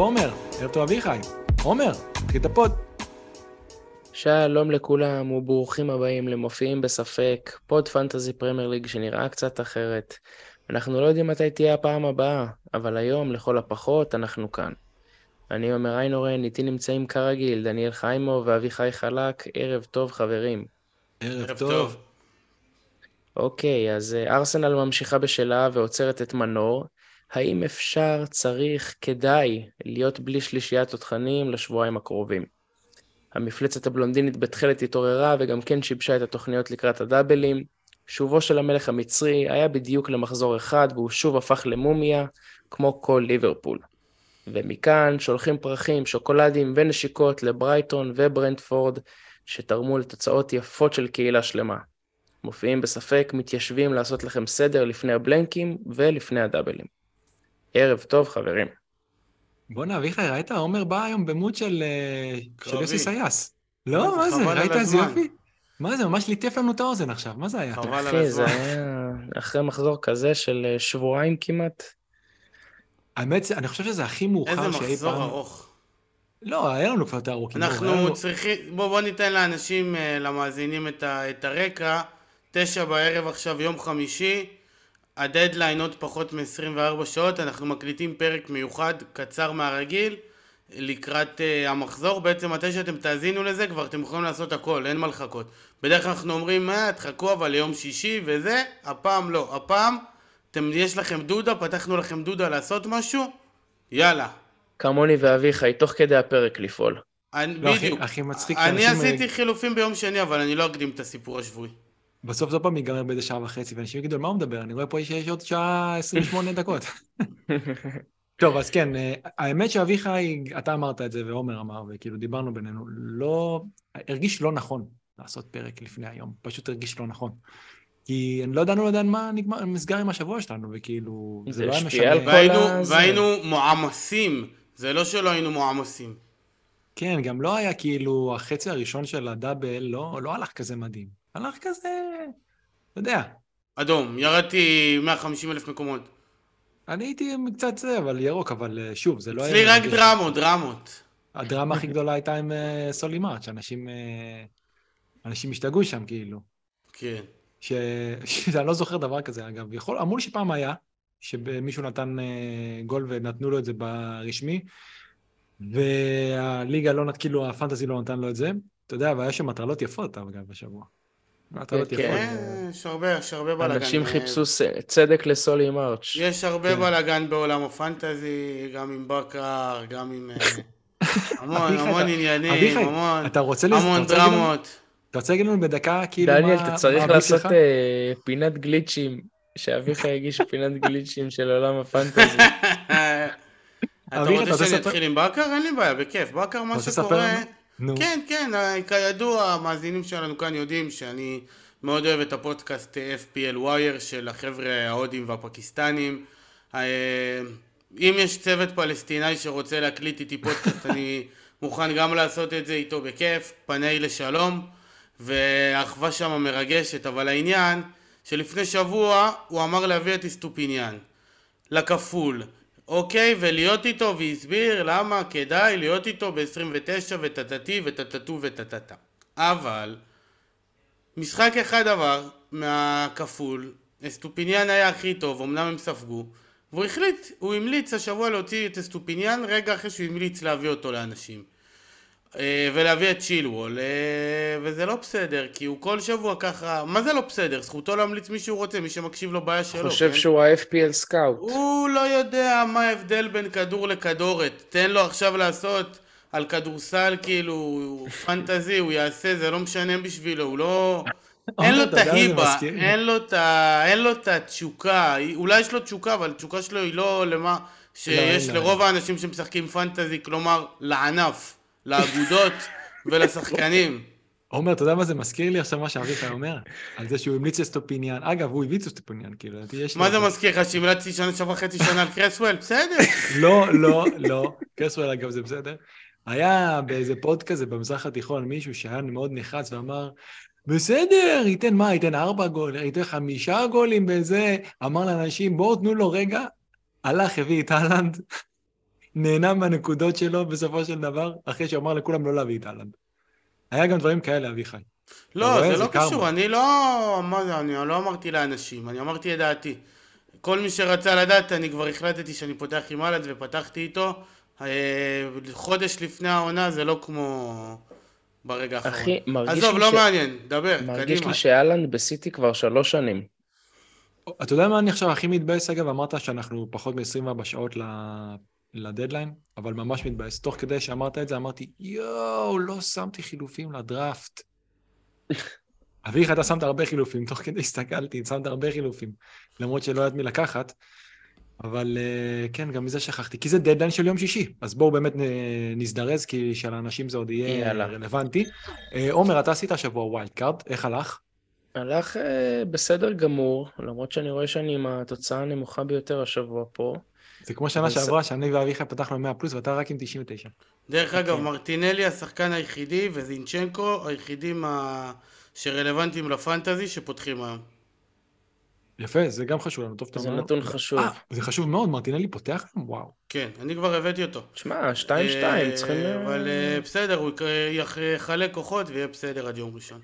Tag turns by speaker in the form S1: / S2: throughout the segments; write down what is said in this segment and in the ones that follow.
S1: עומר, ערב טוב אביחי. עומר, תגיד את ה pod.
S2: שלום לכולם וברוכים הבאים למופיעים בספק, pod Fantasy Premier League שנראה קצת אחרת. אנחנו לא יודעים מתי תהיה הפעם הבאה, אבל היום, לכל הפחות, אנחנו כאן. אני עומר איינהורן, איתי נמצאים כרגיל דניאל חיימו ואביחי חלק, ערב טוב חברים.
S1: ערב טוב.
S2: אוקיי, אז אה, ארסנל ממשיכה בשלה ועוצרת את מנור. האם אפשר, צריך, כדאי להיות בלי שלישיית תותחנים לשבועיים הקרובים? המפלצת הבלונדינית בתכלת התעוררה וגם כן שיבשה את התוכניות לקראת הדאבלים. שובו של המלך המצרי היה בדיוק למחזור אחד והוא שוב הפך למומיה, כמו כל ליברפול. ומכאן שולחים פרחים, שוקולדים ונשיקות לברייטון וברנדפורד, שתרמו לתוצאות יפות של קהילה שלמה. מופיעים בספק, מתיישבים לעשות לכם סדר לפני הבלנקים ולפני הדאבלים. ערב טוב, חברים.
S1: בואנה, אביחי, ראית? עומר בא היום במות של אה, של. יוסי סייס. לא, מה זה? ראית איזה
S3: הזמן.
S1: יופי? מה זה? ממש ליטף לנו את האוזן עכשיו, מה זה היה?
S3: חבל על
S2: אחי, זה
S3: הזמן.
S2: היה אחרי מחזור כזה של אה, שבועיים כמעט.
S1: האמת, אני חושב שזה הכי מאוחר
S3: איזה
S1: שאי
S3: מחזור
S1: פעם...
S3: ארוך.
S1: לא, היה לנו כבר את הארוכים. לנו-
S3: אנחנו צריכים, בוא בוא ניתן לאנשים, אה, למאזינים את ה- את הרקע. תשע בערב עכשיו, יום חמישי. הדדליין עוד פחות מ-24 שעות, אנחנו מקליטים פרק מיוחד, קצר מהרגיל, לקראת uh, המחזור. בעצם מתי שאתם תאזינו לזה, כבר אתם יכולים לעשות הכל, אין מה לחכות. בדרך כלל אנחנו אומרים, אה, תחכו אבל ליום שישי וזה, הפעם לא. הפעם, אתם, יש לכם דודה, פתחנו לכם דודה לעשות משהו, יאללה.
S2: כמוני ואביחי, תוך כדי הפרק לפעול.
S3: אני,
S1: לא, הכי-
S3: בדיוק.
S1: הכי מצחיק
S3: אני עשיתי
S1: אה,
S3: חילופים ביום שני, אבל אני לא אקדים את הסיפור השבועי.
S1: בסוף זה עוד פעם ייגמר באיזה שעה וחצי, ואנשים יגידו, על מה הוא מדבר? אני רואה פה שיש עוד שעה 28 דקות. טוב, אז כן, אה, האמת שאביחי, אתה אמרת את זה ועומר אמר, וכאילו דיברנו בינינו, לא, הרגיש לא נכון לעשות פרק לפני היום, פשוט הרגיש לא נכון. כי אני לא ידענו עדיין מה נגמר, נסגר עם השבוע שלנו, וכאילו, זה
S2: זה
S1: לא היה משנה.
S3: והיינו. והיינו מועמסים, זה לא שלא היינו מועמסים.
S1: כן, גם לא היה כאילו, החצי הראשון של הדאבל לא, לא הלך כזה מדהים. הלך כזה, אתה יודע,
S3: אדום, ירדתי 150 אלף מקומות.
S1: אני הייתי קצת זה, אבל ירוק, אבל אה, שוב, זה לא היה...
S3: אצלי רק. דרמות, דרמות.
S1: הדרמה הכי גדולה הייתה עם אה, סולימארט, שאנשים אה, אנשים השתגעו שם, כאילו.
S3: כן.
S1: ש... שאני לא זוכר דבר כזה, אגב. יכול... אמרו לי שפעם היה, שמישהו נתן גול ונתנו לו את זה ברשמי, והליגה לא נת... כאילו, הפנטזי לא נתן לו את זה. אתה יודע, והיה שם מטרלות יפות, אגב, בשבוע. מטרלות
S2: כן.
S3: כן, יש הרבה, יש הרבה בלאגן.
S2: אנשים
S3: אה,
S2: חיפשו צדק לסולי מרץ'.
S3: יש הרבה
S1: כן.
S3: בלאגן בעולם הפנטזי, גם עם בכר, גם עם... אה, המון, המון
S1: אתה-
S3: עניינים, המון,
S1: אתה רוצה לס-
S3: המון דרמות.
S1: אתה רוצה להגיד לנו בדקה, כאילו,
S2: דניאל,
S1: מה
S2: אתה צריך לעשות? אה, פינת גליצ'ים, שאביחי יגיש פינת גליצ'ים של עולם הפנטזי.
S3: אתה רוצה
S1: רוצה
S3: שאני אתחיל עם בכר? אין לי בעיה, בכיף. בכר, מה שקורה...
S1: נו.
S3: כן, כן, כידוע, המאזינים שלנו כאן יודעים שאני מאוד אוהב את הפודקאסט FPL Wire של החבר'ה ההודים והפקיסטנים. אה, אם יש צוות פלסטיני שרוצה להקליט איתי פודקאסט, אני מוכן גם לעשות את זה איתו בכיף, פני לשלום, והאחווה שם מרגשת, אבל העניין שלפני שבוע הוא אמר להביא את אסטופיניאן לכפול, אוקיי? ולהיות איתו, והסביר למה כדאי להיות איתו ב-29 וטטטי וטטטו וטטטה. אבל, משחק אחד עבר מהכפול, אסטופיניאן היה הכי טוב, אמנם הם ספגו, והוא החליט, הוא המליץ השבוע להוציא את אסטופיניאן רגע אחרי שהוא המליץ להביא אותו לאנשים. אה, ולהביא את צ'ילוול, אה, וזה לא בסדר, כי הוא כל שבוע ככה, מה זה לא בסדר? זכותו להמליץ מי שהוא רוצה, מי שמקשיב לו בעיה שלו,
S2: חושב
S3: כן?
S2: שהוא ה-FPL סקאוט.
S3: הוא לא יודע מה ההבדל בין כדור לכדורת. תן לו עכשיו לעשות על כדורסל כאילו פנטזי, הוא יעשה, זה לא משנה בשבילו, הוא לא... אין לו את ההיבה? אין לו את התשוקה, אולי יש לו תשוקה, אבל התשוקה שלו היא לא למה שיש
S1: אין לו.
S3: לרוב האנשים שמשחקים fantasy, כלומר לענף, לאגודות ולשחקנים.
S1: עומר, אתה יודע מה זה מזכיר לי עכשיו מה שאביחי אומר? על זה שהוא המליץ אסטופיניאן. אגב, הוא הביא אסטופיניאן, כאילו, לדעתי יש.
S3: מה זה מזכיר לך, שהמלצתי שנה שעברה חצי שנה על קרסוול? בסדר.
S1: לא, לא, לא. קרסוול, אגב, זה בסדר. היה באיזה pod כזה במזרח התיכון מישהו שהיה מאוד נחרץ ואמר, בסדר, ייתן מה, ייתן ארבע גולים, ייתן חמישה גולים בזה, אמר לאנשים, בואו תנו לו רגע, הלך, הביא את אהלנד, נהנה מהנקודות שלו בסופו של דבר, אחרי שהוא אמר לכולם לא להביא את אהלנד. היה גם דברים כאלה, אביחי.
S3: לא? זה
S1: זה
S3: לא
S1: קרמה.
S3: קשור, אני לא... מה זה, אני לא אמרתי לאנשים, אני אמרתי את דעתי. כל מי שרצה לדעת, אני כבר החלטתי שאני פותח עם אהלנד ופתחתי איתו. אה, חודש לפני העונה זה לא כמו ברגע האחרון.
S2: אחי, מרגיש
S3: עזוב,
S2: לי
S3: לא
S2: ש-
S3: מעניין, דבר,
S2: מרגיש
S3: קדימה.
S2: לי שאלנד בסיטי כבר שלוש שנים.
S1: אתה יודע מה אני עכשיו הכי מתבאס, אגב? אמרת שאנחנו פחות מ-24 שעות לדדליין, אבל ממש מתבאס. תוך כדי שאמרת את זה, אמרתי, יואו, לא שמתי חילופים לדראפט. אביך, אתה שמת הרבה חילופים, תוך כדי הסתכלתי, שמת הרבה חילופים, למרות שלא יודעת מי לקחת. אבל אה, כן, גם מזה שכחתי, כי זה דדליין של יום שישי, אז בואו באמת נ- נזדרז, כי שלאנשים זה עוד יהיה
S2: יאללה.
S1: רלוונטי. אה, עומר, אתה עשית השבוע wild card, איך הלך?
S2: הלך אה, בסדר גמור, למרות שאני רואה שאני עם התוצאה הנמוכה ביותר השבוע פה.
S1: זה כמו שנה
S2: זה-
S1: שעברה, שאני ואביחי פתחנו 100 פלוס, ואתה רק עם 99.
S3: דרך אגב,
S2: כן.
S3: מרטינלי השחקן היחידי וזינצ'נקו היחידים ה- שרלוונטיים ל fantasy שפותחים היום.
S1: יפה, זה גם חשוב לנו, טוב שאתה
S2: זה
S1: אומר.
S2: נתון חשוב.
S1: אה, זה חשוב מאוד, מרטינלי פותח היום? וואו.
S3: כן, אני כבר הבאתי אותו.
S2: שמע, שתיים שתיים,
S3: אה,
S2: צריכים... אה,
S3: אבל אה, בסדר, הוא יחלק כוחות ויהיה בסדר עד יום ראשון.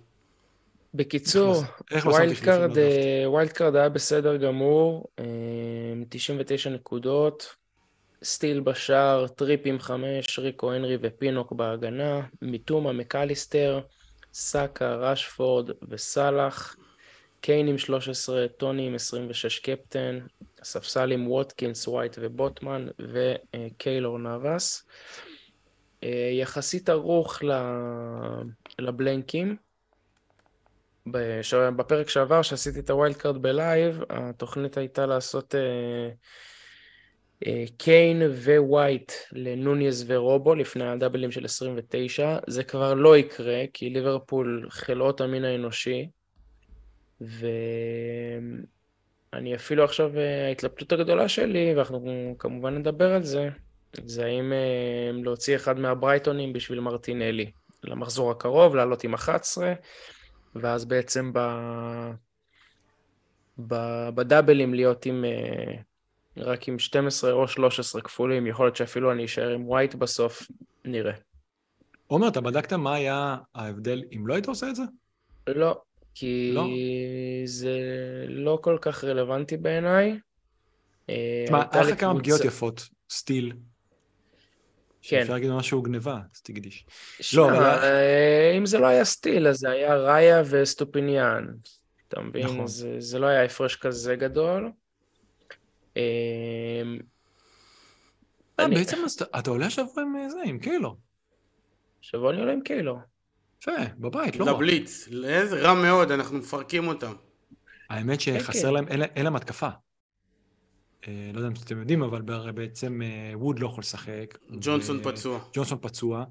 S2: בקיצור,
S1: לא
S2: wild
S1: card?
S2: אה, wild card היה בסדר גמור, אה, 99 נקודות, סטיל בשער, טריפ עם 5, ריקו הנרי ופינוק בהגנה, מיטומה, מקליסטר, סאקה, רשפורד וסאלח, קיין עם 13, טוני עם 26 קפטן, הספסל עם ווטקינס, ווייט ובוטמן, וקיילור נאבס. אה, יחסית ערוך לבלנקים. בפרק שעבר, שעשיתי את ה wild card ב live, התוכנית הייתה לעשות אה, אה, קיין ווייט לנונייז ורובו לפני הדאבלים של 29. זה כבר לא יקרה, כי ליברפול חלאות המין האנושי, ואני אפילו עכשיו, אה, ההתלבטות הגדולה שלי, ואנחנו כמובן נדבר על זה, זה האם להוציא אחד מהברייטונים בשביל מרטינלי. למחזור הקרוב, לעלות עם 11, ואז בעצם ב... ב... בדאבלים להיות עם... אה, רק עם 12 או 13 כפולים, יכול להיות שאפילו אני אשאר עם ווייט בסוף, נראה.
S1: עומר, אתה בדקת מה היה ההבדל אם לא היית עושה את זה?
S2: לא, כי
S1: לא?
S2: זה לא כל כך רלוונטי בעיניי. אה,
S1: תשמע, היה לך כמה פגיעות יפות, סטיל.
S2: כן.
S1: אפשר להגיד משהו גניבה, אז תקדיש.
S2: שמע,
S1: לא, אבל-
S2: אה, אם זה לא היה סטיל, אז זה היה ראיה וסטופיניאן. אתה מבין?
S1: נכון.
S2: זה, זה לא היה הפרש כזה גדול. אה,
S1: אה,
S2: אני-
S1: בעצם אז אתה- אתה עולה השבוע עם זה, עם קיילו.
S2: שבוע אני עולה עם קיילו.
S1: יפה, בבית, לא רע.
S3: לבליץ, איזה רע מאוד, אנחנו מפרקים אותם.
S1: האמת
S2: כן.
S1: שחסר להם, אין להם- אין להם התקפה. אה, לא יודע אם אתם יודעים, אבל בעצם אה, ווד לא יכול לשחק.
S3: ג'ונסון
S1: ו-
S3: פצוע.
S1: ג'ונסון פצוע.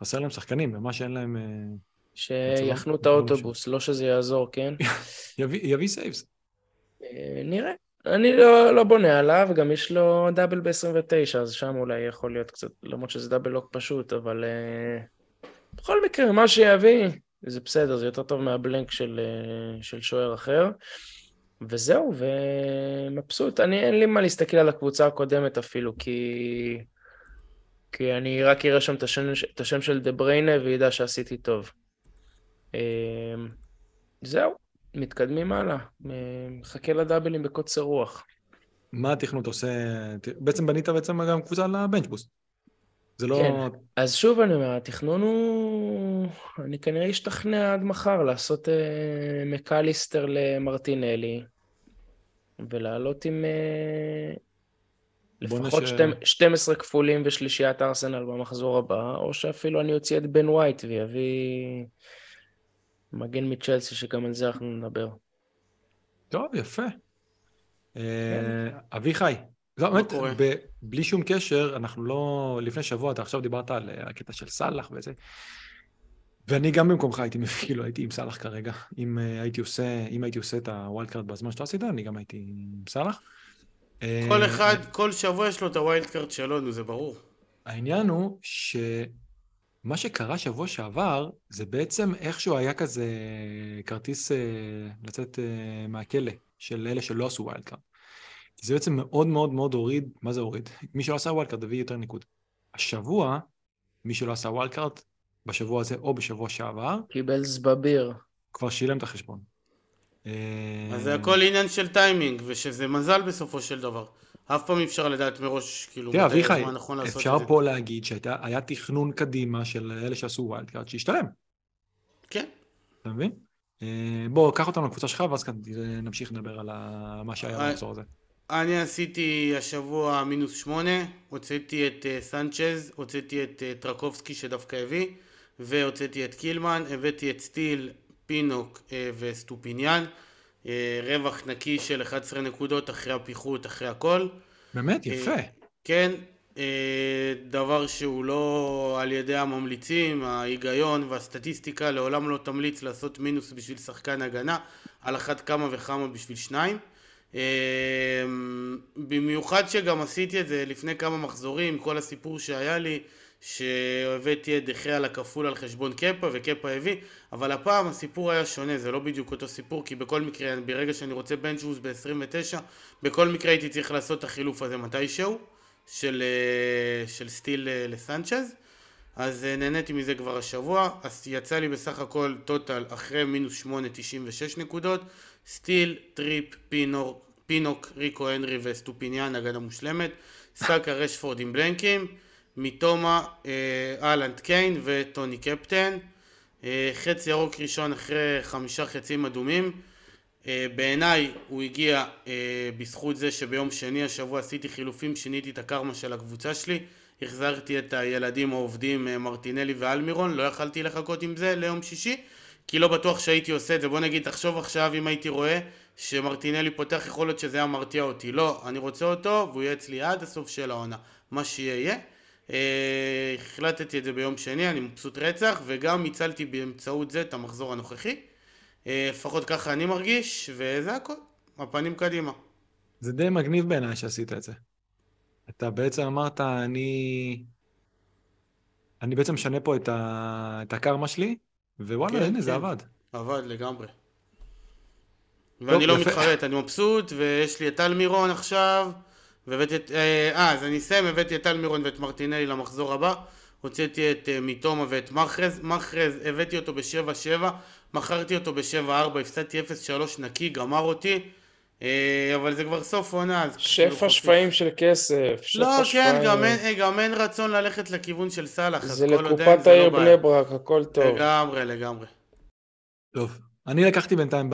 S1: חסר להם שחקנים, ממש אין להם... אה,
S2: שיחנו את
S1: בצבא?
S2: האוטובוס, לא שזה יעזור, כן?
S1: יביא יביא saves.
S2: אה, נראה. אני לא, לא בונה עליו, גם יש לו double ב-29, אז שם אולי יכול להיות קצת, למרות שזה double לא פשוט, אבל uh, בכל מקרה, מה שיביא, זה בסדר, זה יותר טוב מהבלנק של, uh, של שוער אחר. וזהו, ומבסוט. אני, אין לי מה להסתכל על הקבוצה הקודמת אפילו, כי, כי אני רק אראה שם את השם, את השם של דה בריינה וידע שעשיתי טוב. אה, זהו, מתקדמים הלאה. אה, מחכה לדאבלים בקוצר רוח.
S1: מה התכנות עושה? בעצם בנית בעצם גם קבוצה לבנץ' בוסט. זה לא...
S2: כן. אז שוב אני אומר, התכנון הוא... אני כנראה אשתכנע עד מחר לעשות אה, מקליסטר למרטינלי, ולעלות עם אה, לפחות
S1: נש-
S2: שתים- 12 כפולים ושלישיית ארסנל במחזור הבא, או שאפילו אני אוציא את בן ווייט ויביא מגן מצ'לסי, שגם על זה אנחנו נדבר.
S1: טוב, יפה. אה, אביחי, לא, באמת,
S3: קורה?
S1: ב- בלי שום קשר, אנחנו לא... לפני שבוע, אתה עכשיו דיברת על אה, הקטע של סאלח וזה, ואני גם במקומך הייתי כאילו הייתי עם סאלח כרגע. אם אה, הייתי עושה, אם הייתי עושה את ה wild card בזמן שאתה עשית, אני גם הייתי עם סאלח. אה,
S3: כל אחד, כל שבוע יש לו את ה wild card שלו, נו, זה ברור.
S1: העניין הוא שמה שקרה שבוע שעבר, זה בעצם איכשהו היה כזה כרטיס אה, לצאת אה, מהכלא של אלה שלא עשו wild card. זה בעצם מאוד מאוד מאוד הוריד, מה זה הוריד? מי שלא עשה wild card הביא יותר ניקוד. השבוע, מי שלא עשה wild card, בשבוע הזה או בשבוע שעבר,
S2: קיבל זבביר.
S1: כבר שילם את החשבון.
S3: אז
S1: אה,
S3: זה הכל עניין של טיימינג, ושזה מזל בסופו של דבר. אף פעם אי אפשר לדעת מראש, כאילו,
S1: תראה,
S3: מתי
S1: אביחי,
S3: הזמן נכון לעשות
S1: אפשר
S3: את זה.
S1: פה להגיד שהיה תכנון קדימה של אלה שעשו wild card, שהשתלם,
S3: כן.
S1: אתה מבין? אה, בוא, קח אותנו לקבוצה שלך, ואז כאן נמשיך לדבר על מה שהיה
S3: אה,
S1: במחזור הזה.
S3: אני עשיתי השבוע מינוס שמונה, הוצאתי את אה, סנצ'ז, הוצאתי את אה, טרקובסקי שדווקא הביא, והוצאתי את קילמן, הבאתי את סטיל, פינוק אה, וסטופיניאן, רווח נקי של 11 נקודות אחרי הפיחות, אחרי הכל.
S1: באמת, יפה.
S3: כן, דבר שהוא לא על ידי הממליצים, ההיגיון והסטטיסטיקה לעולם לא תמליץ לעשות מינוס בשביל שחקן הגנה, על אחת כמה וכמה בשביל שניים. אה, במיוחד שגם עשיתי את זה לפני כמה מחזורים, כל הסיפור שהיה לי, שהבאתי את דחיה לכפול על חשבון קפה וקפה הביא, אבל הפעם הסיפור היה שונה, זה לא בדיוק אותו סיפור, כי בכל מקרה, ברגע שאני רוצה בנצ'בוס ב-29, בכל מקרה הייתי צריך לעשות את החילוף הזה מתישהו, של, אה, של סטיל אה, לסנצ'ז, אז אה, נהניתי מזה כבר השבוע, אז יצא לי בסך הכל total אחרי מינוס 8, 96 נקודות, סטיל, טריפ, פינור, פינוק, ריקו הנרי וסטופיניאן, הגנה מושלמת, סאקה רשפורד עם בלנקים, מיטומה, אה, הלנד קיין וטוני קפטן. אה, חץ ירוק ראשון אחרי חמישה חצים אדומים. אה, בעיניי הוא הגיע אה, בזכות זה שביום שני השבוע עשיתי חילופים, שיניתי את הקרמה של הקבוצה שלי. החזרתי את הילדים העובדים אה, מרטינלי ואלמירון, לא יכלתי לחכות עם זה ליום שישי, כי לא בטוח שהייתי עושה את זה. בוא נגיד, תחשוב עכשיו אם הייתי רואה שמרטינלי פותח, יכול להיות שזה היה מרתיע אותי. לא, אני רוצה אותו והוא יהיה אצלי עד הסוף של העונה. מה שיהיה. אה, החלטתי את זה ביום שני, אני מבסוט רצח, וגם הצלתי באמצעות זה את המחזור הנוכחי. אה, לפחות ככה אני מרגיש, וזה הכל. הפנים קדימה.
S1: זה די מגניב בעיניי שעשית את זה. אתה בעצם אמרת, אני... אני בעצם משנה פה את, ה... את הקרמה שלי, ווואלה,
S3: כן,
S1: הנה, זה
S3: כן.
S1: עבד.
S3: עבד לגמרי. ואני לא. מתחרט, אני מבסוט, ויש לי את טל מירון עכשיו, והבאתי את... אה, אה, אז אני אסיים, הבאתי את טל מירון ואת מרטינלי למחזור הבא, הוצאתי את אה, מתומה ואת מחרז, מחרז, הבאתי אותו ב-7-7, מכרתי אותו ב-7-4, הפסדתי 0-3 נקי, גמר אותי, אבל זה כבר סוף עונה. כאילו
S2: שפע. שפעים של כסף.
S3: לא, כן. גם אין, אה, גם אין רצון ללכת לכיוון של סאלח,
S2: זה לקופת
S3: לא
S2: העיר. בני ברק, הכל טוב.
S3: לגמרי, לגמרי.
S1: טוב. אני לקחתי בינתיים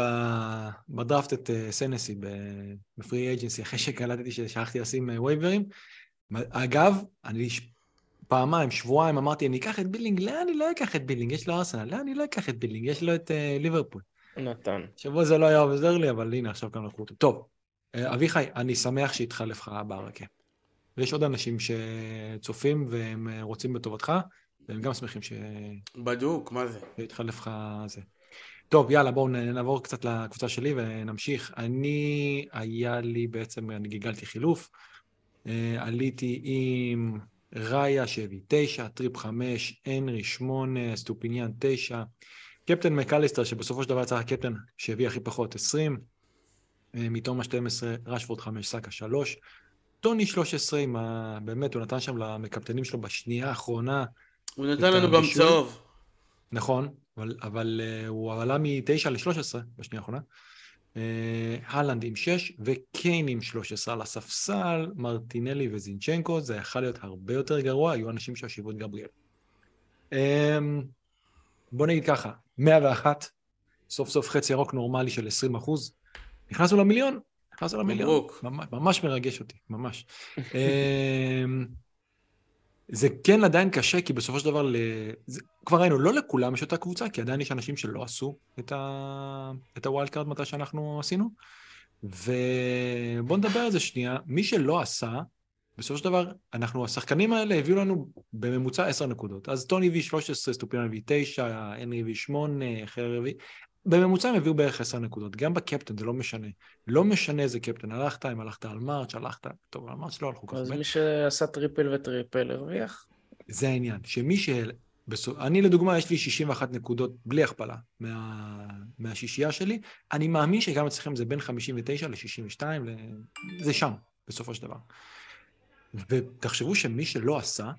S1: בדראפט את אה, סנסי ב- בפרי אג'נסי, אחרי שקלטתי ששכחתי לשים אה, וייברים. אגב, אני פעמיים, שבועיים אמרתי, אני אקח את בילינג, לאן אני לא אקח את בילינג? יש לו ארסנל, לאן אני לא אקח את בילינג? יש לו את אה, ליברפול.
S2: נתן.
S1: שבוע זה לא היה עוזר לי, אבל הנה, עכשיו כאן לקחו אותו. טוב, אה, אביחי, אני שמח שהתחלף לך ברכה. ויש עוד אנשים שצופים והם אה, רוצים בטובתך, והם גם שמחים ש-
S3: בדוק, מה זה?
S1: שהתחלף לך זה. טוב, יאללה, בואו נעבור קצת לקבוצה שלי ונמשיך. אני, היה לי בעצם, אני גיגלתי חילוף. אה, עליתי עם ראיה שהביא תשע, טריפ חמש, הנרי שמונה, סטופיניאן תשע, קפטן מקליסטר, שבסופו של דבר יצא הקפטן שהביא הכי פחות, עשרים, אה, מתומה 12, רשפורד 5, סאקה 3, טוני 13, עם ה... באמת, הוא נתן שם למקפטנים שלו בשנייה האחרונה,
S3: הוא נתן לנו גם. צהוב.
S1: נכון, אבל, אבל uh, הוא עלה מ-9 ל-13 בשנייה האחרונה. Uh, הלנד עם 6 וקיין עם 13 על הספסל, מרטינלי וזינצ'נקו, זה יכול להיות הרבה יותר גרוע, היו אנשים שהושיבו את גבריאל. אמ, בוא נגיד ככה, 101, סוף סוף חץ ירוק נורמלי של 20 אחוז. נכנסנו למיליון, נכנסנו למיליון.
S3: מברוק.
S1: ממש, ממש מרגש אותי, ממש. אמ, זה כן עדיין קשה, כי בסופו של דבר, ל... זה... כבר ראינו, לא לכולם יש אותה קבוצה, כי עדיין יש אנשים שלא עשו את, ה... את ה wild card מתי שאנחנו עשינו. ובואו נדבר על זה שנייה. מי שלא עשה, בסופו של דבר, אנחנו, השחקנים האלה הביאו לנו בממוצע 10 נקודות. אז טוני הביא 13, סטופיאן הביא 9, הנרי הביא 8, חרר הביא... בממוצע הם הביאו בערך 10 נקודות. גם בקפטן, זה לא משנה. לא משנה איזה קפטן הלכת, אם הלכת על מרץ', הלכת... טוב, על מרץ' לא הלכו כל כך
S2: אז. מי שעשה triple ו triple הרוויח.
S1: זה העניין, שמי ש... בסוף, אני לדוגמה, יש לי 61 נקודות בלי הכפלה מה, מהשישייה שלי. אני מאמין שגם אצלכם זה בין 59 ל-62, ל... זה שם, בסופו של דבר. ותחשבו שמי שלא עשה,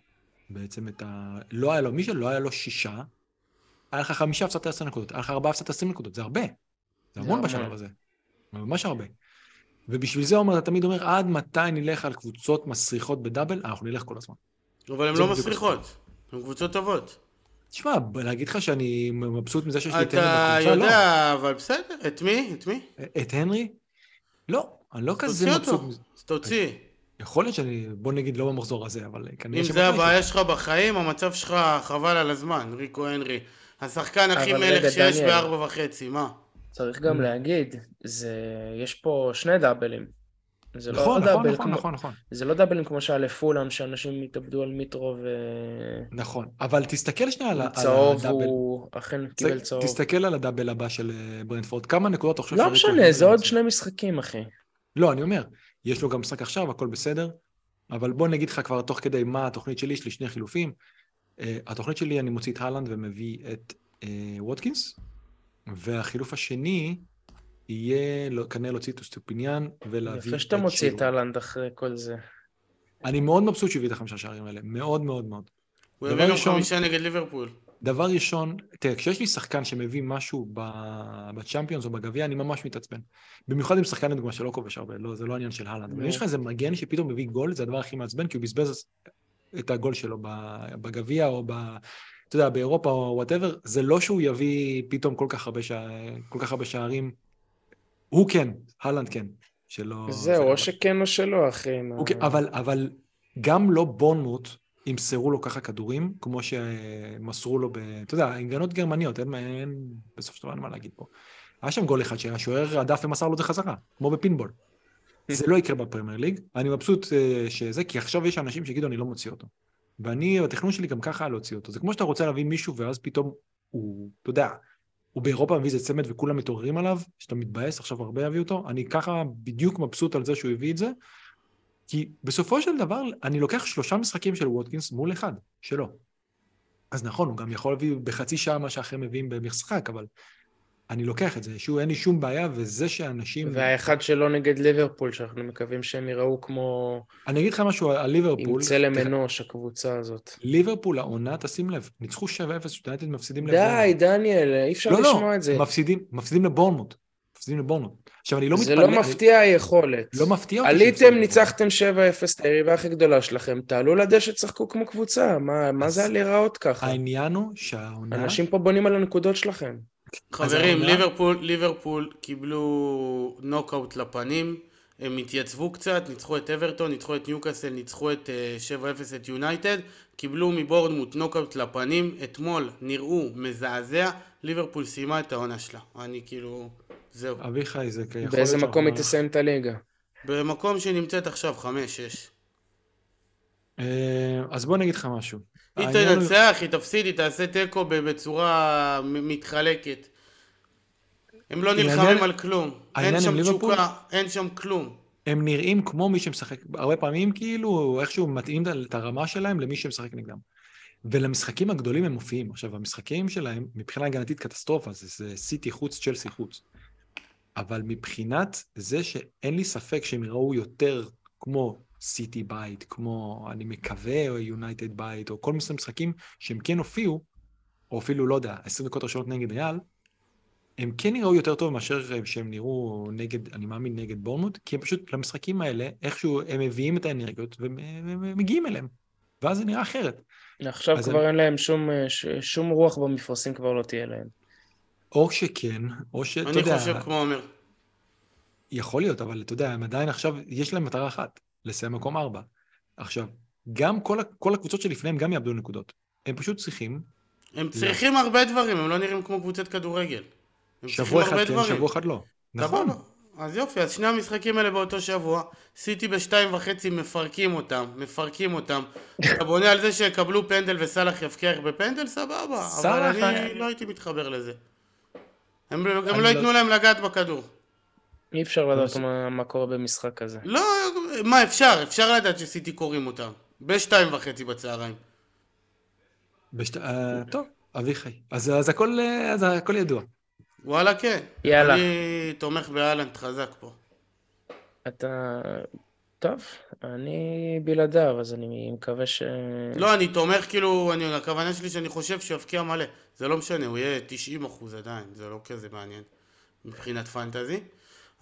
S1: בעצם את ה... לא היה לו, מי שלא היה לו שישה, היה לך חמישה הפסדת עשר נקודות, היה לך ארבעה הפסדת עשרים נקודות, זה הרבה. זה המון בשלב הזה. ממש הרבה. ובשביל זה עומר, אתה תמיד אומר, עד מתי נלך על קבוצות מסריחות בדאבל? אנחנו נלך כל הזמן.
S3: אבל הן לא מסריחות, הן קבוצות טובות.
S1: תשמע, להגיד לך שאני מבסוט מזה שיש לי
S3: את הנרי בקבוצה? אתה יודע, לא. אבל בסדר, את מי? את מי?
S1: את הנרי? לא, אני לא כזה מבסוט
S3: מזה. אז תוציא.
S1: יכול להיות שאני, בוא נגיד, לא במחזור הזה, אבל
S3: כנראה אם זה הבעיה שלך בחיים, המצב שלך חבל על הזמן, ריקו הנרי. השחקן הכי מלך שיש בארבע וחצי, מה?
S2: צריך גם mm. להגיד, זה, יש פה שני דאבלים.
S1: זה לא נכון, לא נכון, דאבל נכון, כמו, נכון, נכון.
S2: זה לא דאבלים כמו שהיה לפולאם, שאנשים התאבדו על מיטרו ו...
S1: נכון, אבל תסתכל שנייה על,
S2: צהוב על הדאבל. הוא אכן קיבל צהוב.
S1: תסתכל על ה double הבא של אה, ברנדפורד, כמה נקודות אתה חושב...
S2: לא משנה, זה עוד שני משחקים, אחי.
S1: לא, אני אומר, יש לו גם משחק עכשיו, הכל בסדר, אבל בוא נגיד לך כבר תוך כדי מה התוכנית שלי, יש לי שני חילופים. אה, התוכנית שלי, אני מוציא את הלנד ומביא את אה, ווטקינס, והחילוף השני יהיה כנראה להוציא את אסטופיניאן ולהביא את שירו.
S2: יפה שאתה מוציא את הלנד אחרי כל זה.
S1: אני מאוד מבסוט שהביא את החמישה שערים האלה, מאוד מאוד מאוד.
S3: הוא הביא גם חמישה נגד ליברפול.
S1: דבר ראשון, תראה, כשיש לי שחקן שמביא משהו בצ'אמפיונס או בגביע, אני ממש מתעצבן. במיוחד עם שחקן לדוגמה שלא כובש הרבה, לא, זה לא עניין של הלנד. אבל יש לך איזה מגן שפתאום מביא גול, זה הדבר הכי מעצבן, כי הוא בזבז את הגול שלו בגביע או ב... אתה יודע, באירופה או whatever, זה לא שהוא יביא פתאום כל כך הרבה, שע... כל כך הרבה שערים. הוא כן, הלנד כן. שלא...
S2: זהו, או שכן או שלא, אחי.
S1: מה... כן, אבל, אבל גם לא בונמוט ימסרו לו ככה כדורים, כמו שמסרו לו ב... אתה יודע, הגנות גרמניות, אין, אין בסוף של דבר מה להגיד פה. היה שם גול אחד שהשוער הדף ומסר לו את זה חזרה, כמו בפינבול. זה לא יקרה בפרמייר ליג, אני מבסוט אה, שזה, כי עכשיו יש אנשים שיגידו אני לא מוציא אותו. ואני, התכנון שלי גם ככה להוציא אותו. זה כמו שאתה רוצה להביא מישהו ואז פתאום הוא, אתה יודע, הוא באירופה מביא איזה צמד וכולם מתעוררים עליו, שאתה מתבאס, עכשיו הרבה יביא אותו. אני ככה בדיוק מבסוט על זה שהוא הביא את זה, כי בסופו של דבר אני לוקח שלושה משחקים של ווטקינס מול אחד, שלו. אז נכון, הוא גם יכול להביא בחצי שעה מה שאחרים מביאים במשחק, אבל אני לוקח את זה, שהוא אין לי שום בעיה, וזה שאנשים...
S2: והאחד שלו נגד ליברפול, שאנחנו מקווים שהם יראו כמו...
S1: אני אגיד לך משהו על ליברפול.
S2: עם צלם אנוש, הקבוצה הזאת.
S1: ליברפול, העונה, תשים לב, ניצחו 7-0, שטייטד מפסידים
S2: לבורנמוט. די, דניאל, אי אפשר לא, לא לשמוע לא, את זה.
S1: מפסידים, מפסידים לבורנמוט. מפסידים לבורנמוט. עכשיו, אני לא
S2: מתפלא... זה לא מפתיע היכולת.
S1: לא מפתיע אותי.
S2: עליתם, ניצחתם 7-0 את היריבה הכי גדולה שלכם, תעלו לדשא, תשחקו כמו קבוצה. מה, מה זה להיראות ככה?
S1: העניין הוא שהעונה...
S2: אנשים פה בונים על הנקודות שלכם.
S3: חברים, ליברפול, ליברפול קיבלו נוקאוט לפנים, הם התייצבו קצת, ניצחו את אברטון, ניצחו את ניוקאסל, ניצחו את 7-0 אה, את יונייטד, קיבלו מבורדמוט נוקאוט לפנים, אתמול נראו מזעזע, ליברפול סיימה את העונה שלה. אני כאילו, זהו.
S1: אביחי, זה
S2: יכול באיזה מקום היא תסיים את הליגה?
S3: במקום שנמצאת עכשיו 5-6.
S1: אה, אז בוא נגיד לך משהו.
S3: היא תנצח, היא תפסיד, היא תעשה תיקו בצורה מתחלקת. הם לא נלחמים על כלום. אין שם תשוקה, אין שם כלום.
S1: הם נראים כמו מי שמשחק, הרבה פעמים כאילו איכשהו מתאים את הרמה שלהם למי שמשחק נגדם. ולמשחקים הגדולים הם מופיעים. עכשיו, המשחקים שלהם, מבחינה הגנתית קטסטרופה, זה, זה סיטי חוץ, צ'לסי חוץ. אבל מבחינת זה שאין לי ספק שהם יראו יותר כמו סיטי בית, כמו, אני מקווה, או יונייטד בית, או כל מיני משחקים שהם כן הופיעו, או אפילו, לא יודע, 20 דקות ראשונות נגד ריאל, הם כן נראו יותר טוב מאשר שהם נראו נגד, אני מאמין, נגד בורנמוט, כי הם פשוט, למשחקים האלה, איכשהו הם מביאים את האנרגיות ומגיעים אליהם, ואז זה נראה אחרת.
S2: עכשיו כבר אני... אין להם שום, שום רוח במפרשים, כבר לא תהיה להם.
S1: או שכן, או שאתה יודע...
S3: אני חושב כמו אומר.
S1: יכול להיות, אבל אתה יודע, הם עדיין עכשיו, יש להם מטרה אחת. לסיים מקום ארבע. עכשיו, גם כל, כל הקבוצות שלפניהם גם יאבדו נקודות. הם פשוט צריכים...
S3: הם צריכים הרבה דברים, הם לא נראים כמו קבוצת כדורגל.
S1: שבוע אחד כן, שבוע אחד לא. נכון.
S3: אז יופי, אז שני המשחקים האלה באותו שבוע, סיטי בשתיים וחצי מפרקים אותם, מפרקים אותם. אתה בונה על זה שיקבלו פנדל וסאלח יבקיח בפנדל, סבבה. אבל אני לא הייתי מתחבר לזה. הם לא ייתנו להם לגעת בכדור.
S2: אי אפשר לדעת מה, מה קורה במשחק כזה.
S3: לא, מה אפשר? אפשר לדעת שסיטי קוראים אותם. בשתיים וחצי בצהריים.
S1: בשת... אה, טוב, אביחי. אז, אז, הכל, אה, אז הכל ידוע.
S3: וואלה כן.
S2: יאללה.
S3: אני תומך באלנט חזק פה.
S2: אתה... טוב, אני בלעדיו, אז אני מקווה ש...
S3: לא, אני תומך כאילו, אני, הכוונה שלי שאני חושב שיבקיע מלא. זה לא משנה, הוא יהיה 90 אחוז עדיין, זה לא כזה מעניין מבחינת פנטזי.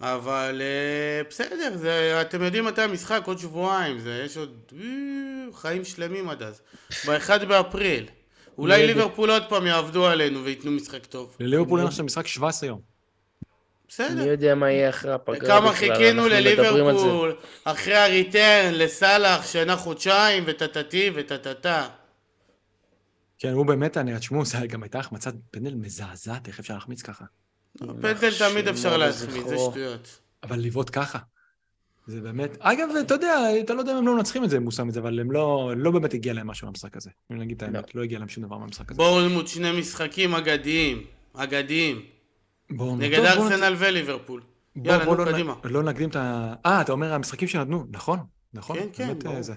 S3: אבל אה, בסדר, זה, אתם יודעים מתי המשחק? עוד שבועיים, זה, יש עוד אה, חיים שלמים עד אז. ב-1 באפריל. אולי. ליברפול עוד פעם יעבדו עלינו וייתנו משחק טוב.
S1: לליברפול אין עכשיו משחק 17 יום.
S2: מי
S3: בסדר.
S2: יודע מה יהיה אחרי הפגרה
S3: כמה
S2: בכלל,
S3: חיכינו
S2: אנחנו מדברים על זה.
S3: לליברפול, אחרי הריטרן, לסאלח, שנה חודשיים, וטטטי וטטטה.
S1: כן, הוא באמת, אני, תשמעו, זה גם הייתה החמצת פנדל מזעזעת, איך אפשר להחמיץ ככה?
S3: פנדל תמיד אפשר
S2: שמור
S3: להחמיץ, זה. שטויות.
S1: אבל לבעוט ככה. זה באמת... אגב, אתה יודע, אתה לא יודע אם הם לא מנצחים את זה, אם הוא שם את זה, אבל הם לא, לא באמת הגיע להם משהו מהמשחק הזה. אם נגיד את האמת, לא הגיע להם שום דבר מהמשחק הזה.
S3: בורנמוט שני משחקים אגדיים, אגדיים,
S1: בואו...
S3: נגד
S1: טוב,
S3: ארסנל וליברפול.
S1: בוא,
S3: יאללה,
S1: בוא
S3: נו,
S1: לא,
S3: קדימה.
S1: נ- לא נקדים את ה... אה, אתה אומר המשחקים שנתנו, נכון, נכון.
S3: כן, כן,
S1: באמת,
S3: ברור.
S1: אה, זה.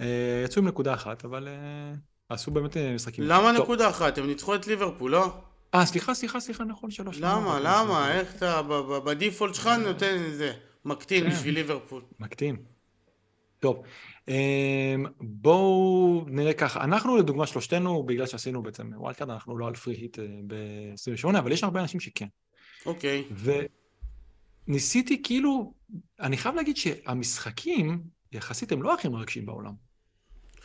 S1: אה, יצאו עם נקודה אחת, אבל אה, עשו באמת אה, משחקים.
S3: למה
S1: טוב.
S3: נקודה אחת? הם ניצחו את ליברפול, לא?
S1: אה, סליחה, סליחה, סליחה, נכון, שלוש.
S3: למה? למה? איך אתה בדיפולט שלך נותן זה, מקטין
S1: כן.
S3: בשביל ליברפול.
S1: מקטין. טוב, אמ, בואו נראה ככה. אנחנו לדוגמה שלושתנו, בגלל שעשינו בעצם card, אנחנו לא על free hit ב-28, אבל יש הרבה אנשים שכן.
S3: אוקיי.
S1: וניסיתי כאילו, אני חייב להגיד שהמשחקים, יחסית הם לא הכי מרגשים בעולם.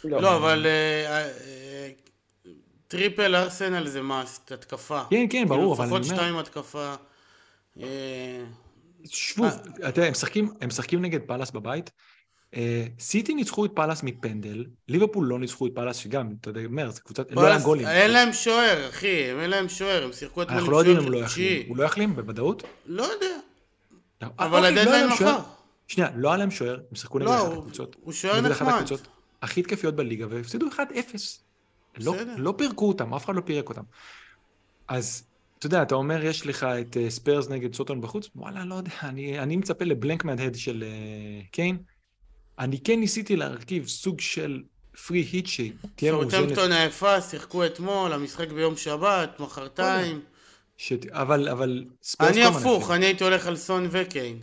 S3: לא, אבל אה, אה, triple ארסנל זה must, התקפה.
S1: כן, כן, ברור, אבל
S3: כאילו,
S1: אני
S3: לפחות
S1: אומר,
S3: שתיים התקפה. אה,
S1: שבו. אתה יודע, הם משחקים נגד פאלאס בבית. אה, סיטי ניצחו את פאלאס מפנדל, ליברפול לא ניצחו את פאלאס, שגם, אתה יודע, זה קבוצת, לא היה גולים.
S3: אין להם שוער, אחי, אין להם שוער, הם שיחקו אתמול עם
S1: אנחנו לא יודעים אם
S3: שוער
S1: הוא לא יחלים. הוא לא יחלים בוודאות?
S3: לא יודע,
S1: אה,
S3: אבל
S1: אוקיי, לא היה
S3: הדדליין
S1: להם שוער.
S3: מחר.
S1: שנייה, לא היה להם שוער, הם שיחקו נגד
S3: לא,
S1: אחת הקבוצות.
S3: הוא שוער
S1: נגד אחת
S3: נחמד.
S1: הקבוצות הכי תקפיות בליגה, והפסידו 1-0. לא. לא פירקו אותם, אף אחד לא פירק אותם. אז, אתה יודע, אתה אומר, יש לך את אה, ספיירס נגד סוטון בחוץ, וואלה, לא יודע, אני, אני מצפה לבלנק מהדהד של אה, קיין. אני כן ניסיתי להרכיב סוג של פרי היט שתהיה מאוזנת,
S3: סאוטהמפטון היפה, שיחקו אתמול, המשחק ביום שבת, מחרתיים.
S1: שת... אבל, אבל.
S3: אני הפוך. אני הייתי הולך על סון וקיין.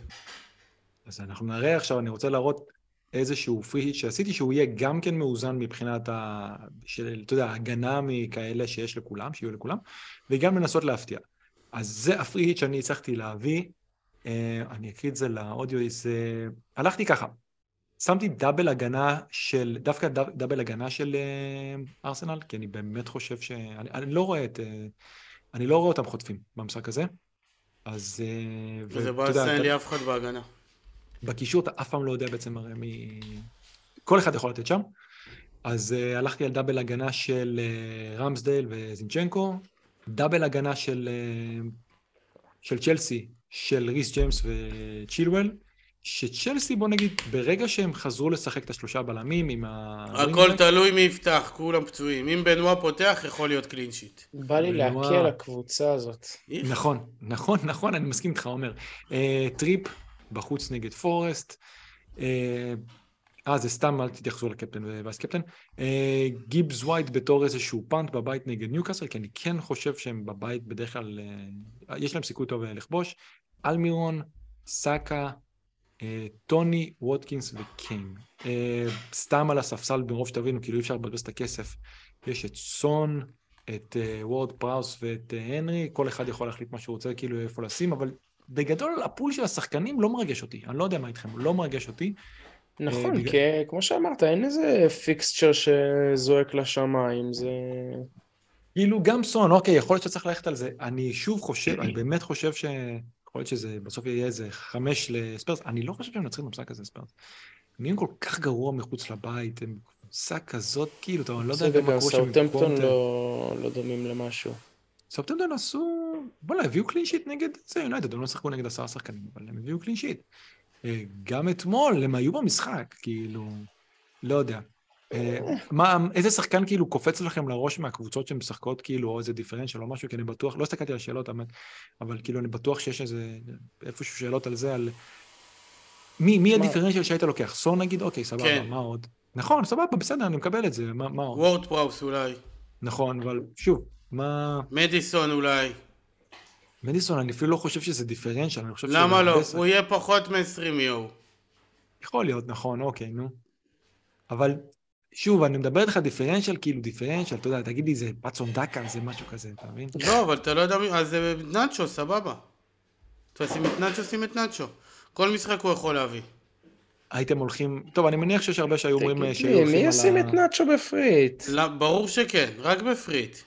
S1: אז אנחנו נראה עכשיו, אני רוצה להראות איזשהו פרי היט שעשיתי, שהוא יהיה גם כן מאוזן מבחינת ה... של, אתה יודע, הגנה מכאלה שיש לכולם, שיהיו לכולם, וגם לנסות להפתיע. אז זה הפרי היט שאני הצלחתי להביא. אה, אני אקריא את זה לאודיו, זה... הלכתי ככה, שמתי דאבל הגנה של, דווקא דאב- דאבל הגנה של אה, ארסנל, כי אני באמת חושב ש... אני, אני לא רואה את... אה, אני לא רואה אותם חוטפים במשחק הזה. אז... אה,
S3: וזה
S1: יודע,
S3: אין לי אף אחד בהגנה.
S1: בקישור אתה אף פעם לא יודע בעצם הרי מי... כל אחד יכול לתת שם. אז uh, הלכתי על דאבל הגנה של uh, רמסדייל וזינצ'נקו, דאבל הגנה של, uh, של צ'לסי, של ריס ג'יימס וצ'ילואל, שצ'לסי בוא נגיד, ברגע שהם חזרו לשחק את השלושה בלמים עם ה...
S3: הכל תלוי מי יפתח, כולם פצועים. אם בנועה פותח, יכול להיות קלין שיט.
S2: בא לי. להקל הקבוצה הזאת.
S1: נכון, נכון, נכון, אני מסכים איתך, עומר. אה, טריפ בחוץ נגד פורסט. אה, אה, זה סתם, אל תתייחסו לקפטן vice captain. אה, גיבס ווייט בתור איזשהו punt בבית נגד ניוקאסל, כי אני כן חושב שהם בבית בדרך כלל, יש להם סיכוי טוב לכבוש. אלמירון, סאקה, טוני, ווטקינס וקיין. אה, סתם על הספסל, ברוב שתבינו, כאילו אי אפשר לבזבז את הכסף. יש את סון, את אה, וורד פראוס ואת אה, הנרי, כל אחד יכול להחליט מה שהוא רוצה, כאילו איפה לשים, אבל בגדול הפול של השחקנים לא מרגש אותי, אני לא יודע מה איתכם, לא מרגש אותי.
S2: נכון,
S1: בגלל-
S2: כי כמו שאמרת, אין איזה פיקסצ'ר שזועק לשמיים, זה...
S1: כאילו גם סון, אוקיי, יכול להיות שצריך ללכת על זה. אני שוב חושב, אני באמת חושב ש... יכול להיות שזה בסוף יהיה איזה חמש לספרס, אני לא חושב שהם מנצחים במשחק הזה ספרס. הם נהיים כל כך גרוע מחוץ לבית, הם קבוצה כזאת, כאילו, אתה לא יודע מה קורה שם קונטה.
S2: לא לא דומים למשהו.
S1: סאוטהמפטון עשו, וואלה, הביאו clean sheet נגד זה יונייטד, הם לא שיחקו נגד עשרה שחקנים, אבל הם הביאו clean sheet. אה, גם אתמול הם היו במשחק, כאילו, לא יודע. אה, מה, איזה שחקן כאילו קופץ לכם לראש מהקבוצות שמשחקות כאילו, או איזה דיפרנציאל או משהו, כי אני בטוח, לא הסתכלתי על השאלות, האמת, אבל כאילו אני בטוח שיש איזה, איפשהו שאלות על זה, על... מי, מי? הדיפרנציאל שהיית לוקח? סון נגיד? אוקיי, סבבה,
S3: כן.
S1: מה עוד? נכון, סבבה, בסדר, אני מקבל את זה, מה, מה עוד?
S3: וורד פראוס אולי.
S1: נכון, אבל שוב, מה...
S3: מדיסון אולי.
S1: מדיסון, אני אפילו לא חושב שזה דיפרנציאל, אני חושב שזה...
S3: למה לא?
S1: שחק-
S3: הוא יהיה פחות מ-20 יו.
S1: יכול להיות, נכון, אוקיי, נו. אבל שוב, אני מדבר איתך דיפרנציאל, כאילו דיפרנציאל, אתה יודע, תגיד לי, זה פאצון דקה, זה משהו כזה, אתה מבין?
S3: לא, אבל אתה לא יודע. אז זה נאצ'ו, סבבה. תשים את נאצ'ו, שים את נאצ'ו. כל משחק הוא יכול להביא.
S1: הייתם הולכים... טוב, אני מניח שיש הרבה שהיו אומרים אה,
S2: תגיד
S1: שהיו
S2: מי ישים את נאצ'ו ב free hit?
S3: לא, ברור שכן, רק ב
S1: free hit.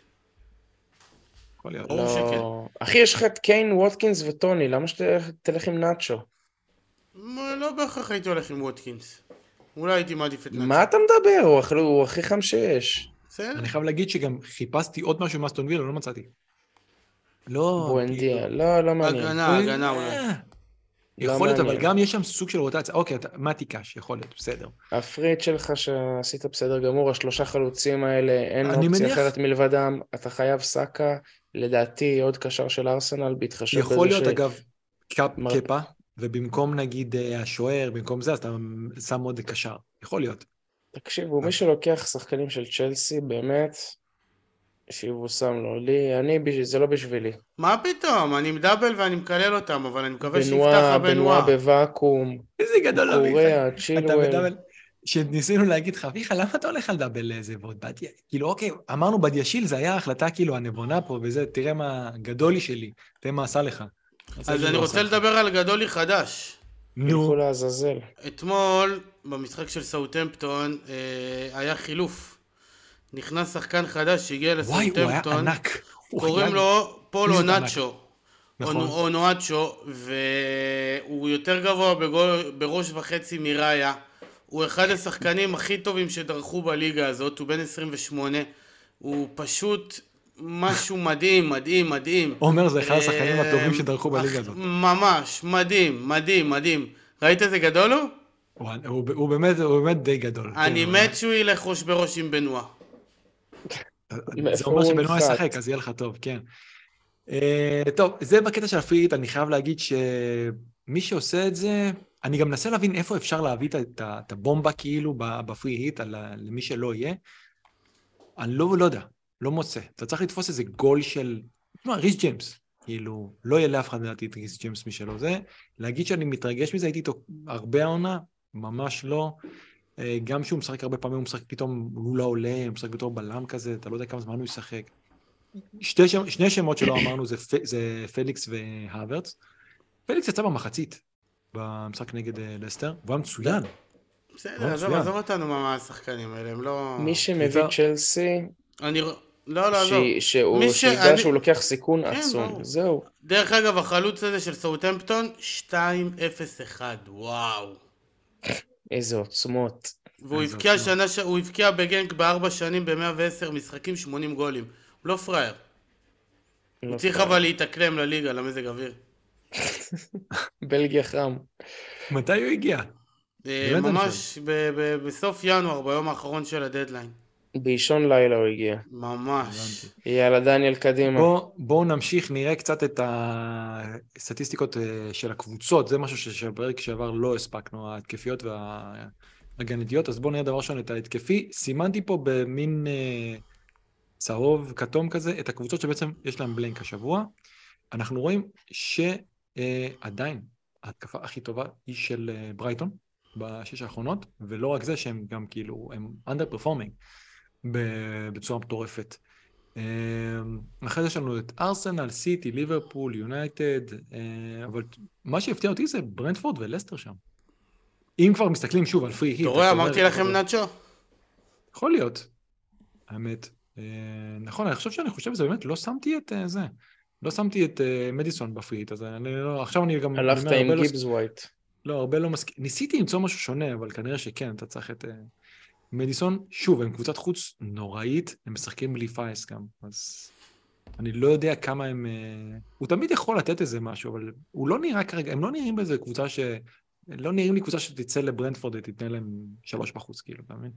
S3: ברור שכן.
S2: לא. אחי, יש לך את קיין, ווטקינס וטוני, למה שתלך עם נאצ'ו?
S3: לא בהכרח הייתי הולך עם ווטקינס. אולי הייתי מעדיף את נאצ'ו.
S2: מה אתה מדבר? הוא הכי- הוא הכי חם שיש.
S3: בסדר.
S1: אני חייב להגיד שגם חיפשתי עוד משהו מאסטון וילה, לא מצאתי. לא...
S2: בואנדיה, לא, לא מעניין.
S3: הגנה, הגנה אולי.
S1: אה,
S2: לא
S1: יכול להיות, אבל. גם יש שם סוג של רוטציה. אוקיי, אתה- מתי קאש, יכול להיות, בסדר.
S2: הפריט שלך שעשית בסדר גמור, השלושה חלוצים האלה, אין
S1: אני
S2: אופציה אחרת מלבדם, אתה חייב סאקה, לדעתי עוד קשר של ארסנל, בהתחשב בזה
S1: יכול להיות,
S2: ש-
S1: אגב, קאפ-
S2: מה?
S1: קפה, ובמקום נגיד אה, השוער, במקום זה, אז אתה שם עוד קשר. יכול להיות.
S2: תקשיבו, מי שלוקח שחקנים של צ'לסי, באמת, שיבושם לו. לי, אני, זה לא בשבילי.
S3: מה פתאום? אני מדבל ואני מקלל אותם, אבל אני מקווה שיפתח
S2: בנועה, בנועה. בוואקום,
S1: איזה גדול אביחי.
S2: קוריאה,
S1: אתה
S2: צ'ילואל.
S1: מדבר... שניסינו להגיד לך, אביחי, למה אתה הולך על דאבל איזה ועוד בדיה? כאילו, אוקיי, אמרנו בדיאשיל, זה היה ההחלטה כאילו הנבונה פה, וזה, תראה מה גדולי שלי, תראה מה עשה לך.
S3: אז אני
S1: לא
S3: רוצה. לדבר על גדולי חדש.
S2: ילכו
S1: נו,
S2: לעזאזל.
S3: אתמול, במשחק של סאוטהמפטון, אה, היה חילוף. נכנס שחקן חדש שהגיע
S1: וואי, הוא היה
S3: לסאוטהמפטון, קוראים לו פולו. נאצ'ו.
S1: נכון.
S3: או או נואצ'ו, והוא יותר גבוה בגול, בראש וחצי מראיה. הוא אחד השחקנים הכי טובים שדרכו בליגה הזאת, הוא בן 28. הוא פשוט משהו מדהים, מדהים, מדהים.
S1: עומר זה אחד השחקנים
S3: אה,
S1: הטובים שדרכו בליגה הזאת.
S3: ממש, מדהים, מדהים, מדהים. ראית איזה גדול הוא?
S1: הוא- הוא הוא באמת הוא באמת די גדול.
S3: אני
S1: כן,
S3: מת שהוא ילך ראש בראש עם בנועה.
S1: זה אומר שבנוע? ישחק, אז יהיה לך טוב, כן. אה, טוב, זה בקטע של ה free hit, אני חייב להגיד שמי שעושה את זה, אני גם מנסה להבין איפה אפשר להביא את הבומבה כאילו ב- ב free hit למי שלא יהיה. אני לא, לא יודע, לא מוצא. אתה צריך לתפוס איזה גול של... תשמע, ריס ג'יימס. כאילו, לא יהיה לאף אחד לדעתי את ריס ג'יימס משלו זה. להגיד שאני מתרגש מזה, הייתי איתו הרבה העונה, ממש לא. אה, גם כשהוא משחק הרבה פעמים, הוא משחק פתאום, הוא לא עולה, הוא משחק בתור בלם כזה, אתה לא יודע כמה זמן הוא ישחק. שתי שם, שני שמות שלא אמרנו זה, פ- זה פליקס והוורץ. פליקס יצא במחצית במשחק נגד אה, לסטר, והוא היה מצוין.
S3: בסדר, עזוב, אותנו מה השחקנים האלה, הם לא...
S2: מי שמביא צ'לסי,
S3: אני... לא, לא.
S2: ש- שהוא
S3: מי ש-
S2: שידע
S3: אני-
S2: שהוא לוקח סיכון
S3: כן,
S2: עצום.
S3: ברור.
S2: זהו.
S3: דרך אגב, החלוץ הזה של סאוטהמפטון, 2-0-1, וואו.
S2: איזה עוצמות.
S3: והוא הבקיע. שנה, ש- הוא הבקיע בגנק בארבע שנים ב-110 משחקים, 80 גולים. הוא לא פראייר.
S2: לא
S3: הוא צריך. אבל להתאקלם לליגה, למזג אוויר.
S2: בלגיה חם.
S1: מתי הוא הגיע?
S3: אה, ממש ב- ב- בסוף ינואר, ביום האחרון של הדדליין.
S2: באישון לילה הוא הגיע.
S3: ממש.
S1: הבנתי.
S2: יאללה, דניאל, קדימה.
S1: בוא, בואו נמשיך, נראה קצת את הסטטיסטיקות אה, של הקבוצות, זה משהו ש- שבפרק שעבר לא הספקנו, ההתקפיות וההגנתיות, אז בואו נראה דבר ראשון את ההתקפי. סימנתי פה במין אה, צהוב כתום כזה את הקבוצות שבעצם יש להן בלנק השבוע. אנחנו רואים שעדיין ההתקפה הכי טובה היא של אה, ברייטון בשש האחרונות, ולא רק זה שהם גם כאילו, הם under performing בצורה מטורפת. אה, אחרי זה יש לנו את ארסנל, סיטי, ליברפול, יונייטד, אה, אבל מה שהפתיע אותי זה ברנטפורד ולסטר שם. אם כבר מסתכלים שוב על free hit.
S3: אתה רואה, אמרתי לכם נאצ'ו?
S1: יכול להיות, האמת. אה, נכון, אני חושב שאני חושב שזה באמת, לא שמתי את אה, זה. לא שמתי את מדיסון ב free hit, אז אני לא, עכשיו אני גם...
S2: הלכת עם
S1: לא-
S2: גיבס ווייט.
S1: לא, הרבה לא מסכים. ניסיתי למצוא משהו שונה, אבל כנראה שכן, אתה צריך את... מדיסון, שוב, הם קבוצת חוץ נוראית, הם משחקים בלי pace גם, אז אני לא יודע כמה הם... אה, הוא תמיד יכול לתת איזה משהו, אבל הוא לא נראה כרגע, הם לא נראים באיזה קבוצה ש... לא נראים לי קבוצה שתצא לברנטפורד ותתנה להם שלוש בחוץ, כאילו, אתה מבין?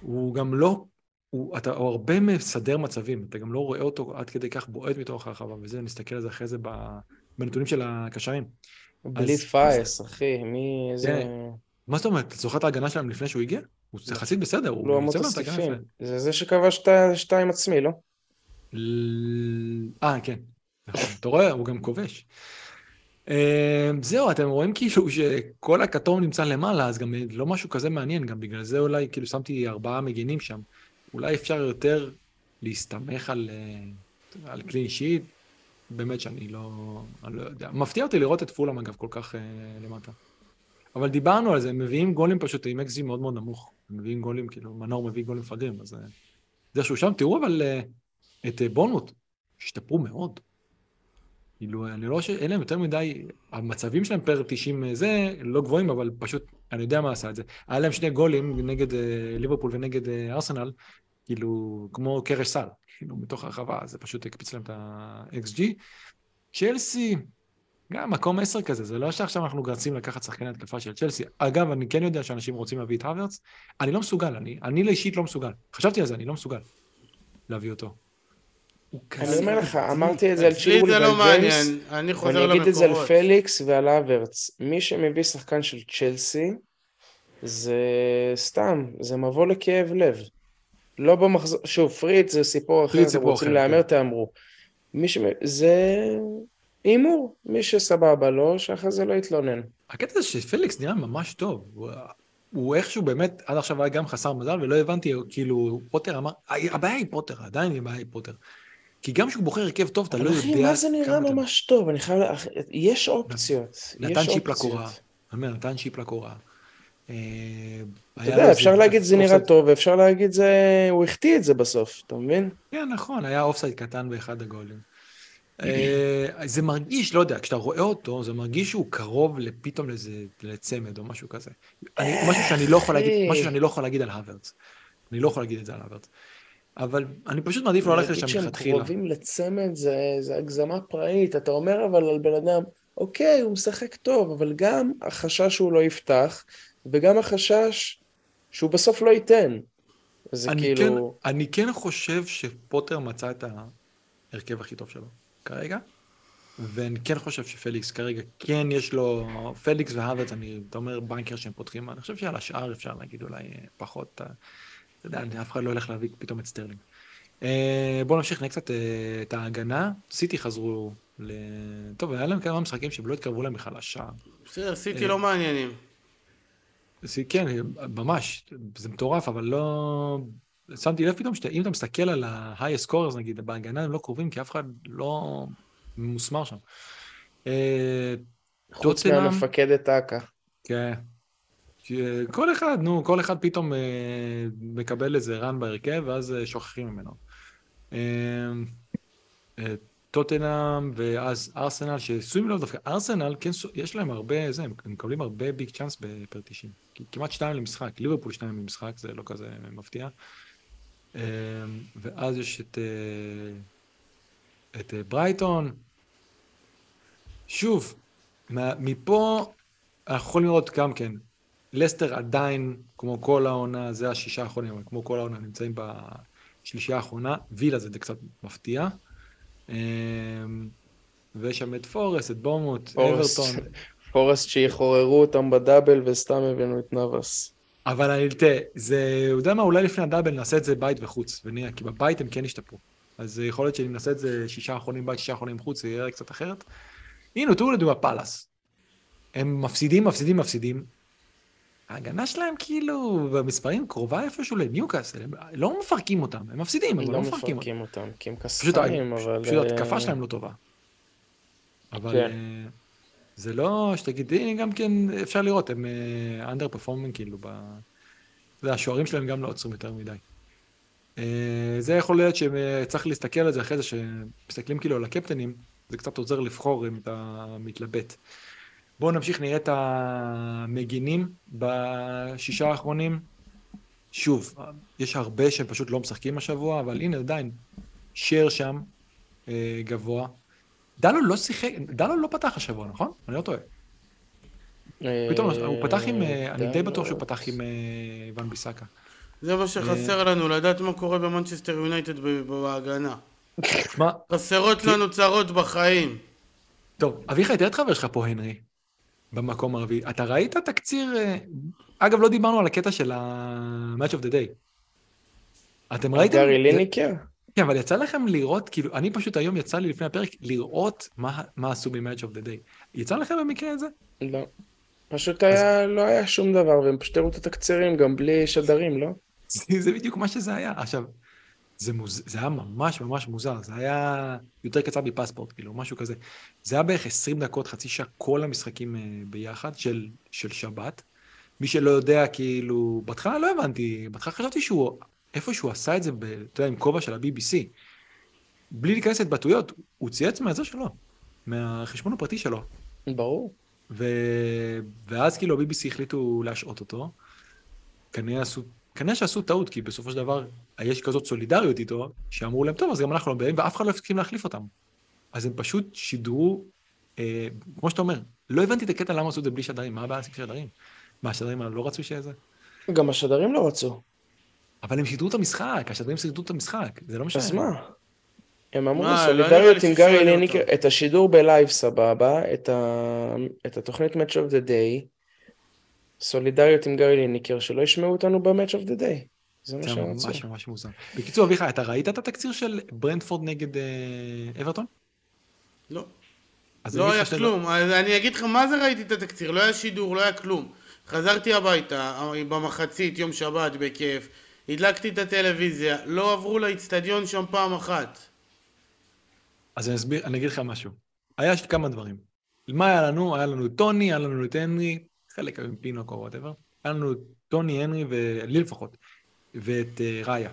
S1: הוא גם לא... הוא, אתה, הוא הרבה מסדר מצבים, אתה גם לא רואה אותו עד כדי כך בועט מתוך הרחבה, וזה, נסתכל על זה אחרי זה ב- בנתונים של הקשרים.
S2: בלי
S1: אז-
S2: pace, אחי, מי... איזה...
S1: מה זאת אומרת? אתה זוכר את ההגנה שלהם לפני שהוא הגיע? הוא יחסית בסדר, הוא
S2: לא
S1: יוצא
S2: הסטיפים.
S1: יפה.
S2: זה זה שכבש את השתיים עצמי, לא?
S1: אה, כן. נכון, אתה רואה, הוא גם כובש. אה, זהו, אתם רואים כאילו שכל הכתום נמצא למעלה, אז גם לא משהו כזה מעניין, גם בגלל זה אולי כאילו שמתי ארבעה מגינים שם. אולי אפשר יותר להסתמך על, אה, על קלין שיט, באמת שאני לא, אני לא יודע. מפתיע אותי לראות את פולאם אגב כל כך אה, למטה. אבל דיברנו על זה, הם מביאים גולים פשוט עם אקזי מאוד מאוד נמוך. מביאים גולים, כאילו, מנור מביא גולים מפגרים, אז אה, זה שהוא שם. תראו אבל אה, את אה, בורנמוט, השתפרו מאוד. כאילו, אני לא ש... אין להם יותר מדי, המצבים שלהם פר 90 אה, זה, לא גבוהים, אבל פשוט, אני יודע מה עשה את זה. היה להם שני גולים נגד ליברפול ונגד ארסנל, כאילו, כמו קרש סל, כאילו, מתוך הרחבה, זה פשוט הקפיץ להם את ה-XG. צ'לסי, גם מקום 10 כזה, זה לא שעכשיו אנחנו רצים לקחת שחקני התקפה של צ'לסי. אגב, אני כן יודע שאנשים רוצים להביא את הוורץ, אני לא מסוגל, אני, אני לאישית לא מסוגל. חשבתי על זה, אני לא מסוגל להביא אותו.
S2: אני אומר לך. אמרתי את זה על
S3: אצלי
S2: צ'ירול
S3: זה
S2: ועל
S3: לא מעניין,
S2: ג'יימס,
S3: אני חוזר
S2: ואני. אגיד את זה על פליקס ועל אברץ. מי שמביא שחקן של צ'לסי, זה סתם, זה מבוא לכאב לב. לא במחזור, שוב, פריט זה סיפור אחר, אתם רוצים להמר,
S1: כן.
S2: תהמרו. מי ש... זה הימור, מי שסבבה לו, שאחרי זה לא יתלונן.
S1: הקטע זה שפליקס נראה ממש טוב. הוא, הוא איכשהו באמת, עד עכשיו היה גם חסר מזל, ולא הבנתי, כאילו, פוטר אמר, הבעיה היא פוטר, עדיין הבעיה היא פוטר. כי גם כשהוא בוחר הרכב טוב, אתה לא יודע...
S2: אחי, מה זה נראה
S1: אתה-
S2: ממש טוב? אני חייב... יש אופציות.
S1: נתן
S2: יש
S1: צ'יפ
S2: אופציות.
S1: לקורה. אני אומר, נתן צ'יפ לקורה. אה,
S2: אתה יודע, אפשר להגיד זה נראה טוב, ואפשר להגיד זה... הוא החטיא את זה בסוף, אתה מבין?
S1: כן, נכון, היה אופסייד קטן באחד הגולים. אה, זה מרגיש, לא יודע, כשאתה רואה אותו, זה מרגיש שהוא קרוב פתאום לצמד או משהו כזה. אני- משהו שאני לא יכול להגיד. משהו שאני לא יכול להגיד על הוורץ. אני לא יכול להגיד את זה על הוורץ. אבל אני פשוט מעדיף לא ללכת
S2: להגיד
S1: לשם
S2: שהם
S1: מלכתחילה.
S2: קרובים לצמד זה, זה הגזמה פראית. אתה אומר אבל על בן אדם, אוקיי, הוא משחק טוב, אבל גם החשש שהוא לא יפתח, וגם החשש שהוא בסוף לא ייתן. זה
S1: אני
S2: כאילו...
S1: כן, אני כן חושב שפוטר מצא את ההרכב הכי טוב שלו כרגע, ואני כן חושב שפליקס כרגע, כן יש לו, פליקס והוורץ, אני, אתה אומר בנקר שהם פותחים, אני חושב שעל השאר אפשר להגיד אולי אה, פחות, אתה יודע, אף אחד לא הולך להביא פתאום את סטרלינג. אה, בואו נמשיך נראה קצת אה, את ההגנה, סיטי חזרו ל... טוב, היה להם כמה משחקים שהם לא התקרבו להם בכלל לשער.
S3: בסדר, סיטי. לא מעניינים.
S1: כן, ממש, זה מטורף, אבל לא... שמתי לב פתאום שאם אתה מסתכל על ה-high scores, נגיד, בהגנה הם לא קרובים, כי אף אחד לא מוסמר שם. אה,
S2: חוץ מהמפקדת אכ"א.
S1: כן. כי כל אחד, נו, כל אחד פתאום אה, מקבל איזה רן בהרכב, ואז אה, שוכחים ממנו. אה, אה, טוטנאם ואז ארסנל, ששימו לב דווקא, ארסנל, כן, יש להם הרבה, זה, הם מקבלים הרבה ביג צ'אנס בפר 90. כי- כמעט שתיים למשחק, ליברפול שתיים למשחק, זה לא כזה מפתיע. אה, ואז יש את, אה, את אה, ברייטון. שוב, מפה אנחנו יכולים לראות גם כן, לסטר עדיין, כמו כל העונה, זה השישה האחרונים, אבל כמו כל העונה, נמצאים בשלישייה האחרונה. וילה זה קצת מפתיע. אמ, ויש שם את פורסט, את בורמוט,
S2: פורסט.
S1: אברטון.
S2: פורסט שיחוררו אותם בדאבל וסתם הבאנו את נאבס.
S1: אבל אני, תראה, זה, אתה יודע מה, אולי לפני הדאבל נעשה את זה בית וחוץ, ונראה, כי בבית הם כן השתפרו. אז יכול להיות שאם נעשה את זה שישה האחרונים בית, שישה האחרונים חוץ, זה יראה קצת אחרת. הנה, תראו לדוגמה פאלאס. הם מפסידים, מפסידים, מפסידים. ההגנה שלהם כאילו, במספרים קרובה איפשהו לניוקאסל, הם לא מפרקים אותם, הם מפסידים, אבל
S2: לא
S1: לא מפרקים אותם.
S2: מפרקים אותם, כי הם כספיים, אבל...
S1: פשוט ההתקפה
S2: אה,
S1: שלהם לא טובה. אבל
S2: כן.
S1: אה, זה לא שתגיד, הנה גם כן אפשר לראות, הם אנדר פרפורמינג כאילו, ב... זה, השוערים שלהם גם לא עוצרים יותר מדי. אה, זה יכול להיות שצריך להסתכל על זה אחרי זה, שמסתכלים כאילו על הקפטנים, זה קצת עוזר לבחור אם אתה מתלבט. בואו נמשיך, נראה את המגינים בשישה האחרונים. שוב, יש הרבה שהם פשוט לא משחקים השבוע, אבל הנה עדיין, שר שם, אה, גבוה. דלו לא שיחק, דלו לא פתח השבוע, נכון? אני לא טועה. פתאום הוא פתח עם, אה, אני די. בטוח שהוא פתח עם אה, ון ביסאקה.
S3: זה מה שחסר לנו, לדעת מה קורה במנצ'סטר יונייטד בהגנה.
S1: שמע,
S3: חסרות לנו צרות בחיים.
S1: טוב, אביחי, תראה את חבר שלך פה, הנרי. במקום הרביעי. אתה ראית תקציר... אה, אגב, לא דיברנו על הקטע של ה-Match of the Day. אתם ראיתם?
S2: גארי ליניקר?
S1: כן, אבל יצא לכם לראות, כאילו, אני פשוט היום יצא לי לפני הפרק לראות מה, מה עשו ב-Match of the Day. יצא לכם במקרה הזה?
S2: לא. פשוט היה, לא היה שום דבר, והם פשוט הראו את התקצירים גם בלי שדרים, לא?
S1: זה, זה בדיוק מה שזה היה. עכשיו, זה, מוז... זה היה ממש ממש מוזר, זה היה יותר קצר מפספורט, כאילו, משהו כזה. זה היה בערך 20 דקות, חצי שעה, כל המשחקים uh, ביחד, של, של שבת. מי שלא יודע, כאילו, בהתחלה לא הבנתי, בהתחלה חשבתי שהוא, איפה שהוא עשה את זה, ב, אתה יודע, עם כובע של ה-BBC. בלי להיכנס להתבטאויות, הוא צייץ מהזה שלו, מהחשבון הפרטי שלו.
S2: ברור.
S1: ו... ואז כאילו ה-BBC החליטו להשעות אותו. כנראה עשו כנראה שעשו טעות, כי בסופו של דבר יש כזאת סולידריות איתו, שאמרו להם, טוב, אז גם אנחנו לא באים, ואף אחד לא הסכים להחליף אותם. אז הם פשוט שידרו, אה, כמו שאתה אומר, לא הבנתי את הקטע למה עשו את זה בלי שדרים, מה הבעיה עם שדרים? מה, השדרים לא רצו שזה?
S2: גם השדרים לא רצו.
S1: אבל הם שידרו את המשחק, השדרים שידרו את המשחק, זה לא משנה.
S2: אז מה? הם אמרו
S3: לא
S2: סולידריות
S3: נראה
S2: עם גארי ליניקר,
S3: אותו.
S2: את השידור ב live סבבה, את, ה... את התוכנית Match of the Day, סולידריות עם גארי ליניקר, שלא ישמעו אותנו ב-Match of the Day. זה מה שהם רצו.
S1: ממש ממש מוזר. בקיצור, אביחי, אתה ראית את התקציר של ברנטפורד נגד אה, אברטון?
S3: לא. לא היה כלום, אני אגיד לך מה זה ראיתי את התקציר, לא היה שידור, לא היה כלום. חזרתי הביתה במחצית, יום שבת, בכיף, הדלקתי את הטלוויזיה, לא עברו לאיצטדיון שם פעם אחת.
S1: אז אני אסביר, אני אגיד לך משהו. היה ש- כמה דברים. מה היה לנו? היה לנו טוני, היה לנו את הנרי, חלק עם פינוק או whatever. היה לנו טוני, הנרי, ולי לפחות, ואת אה, ראיה.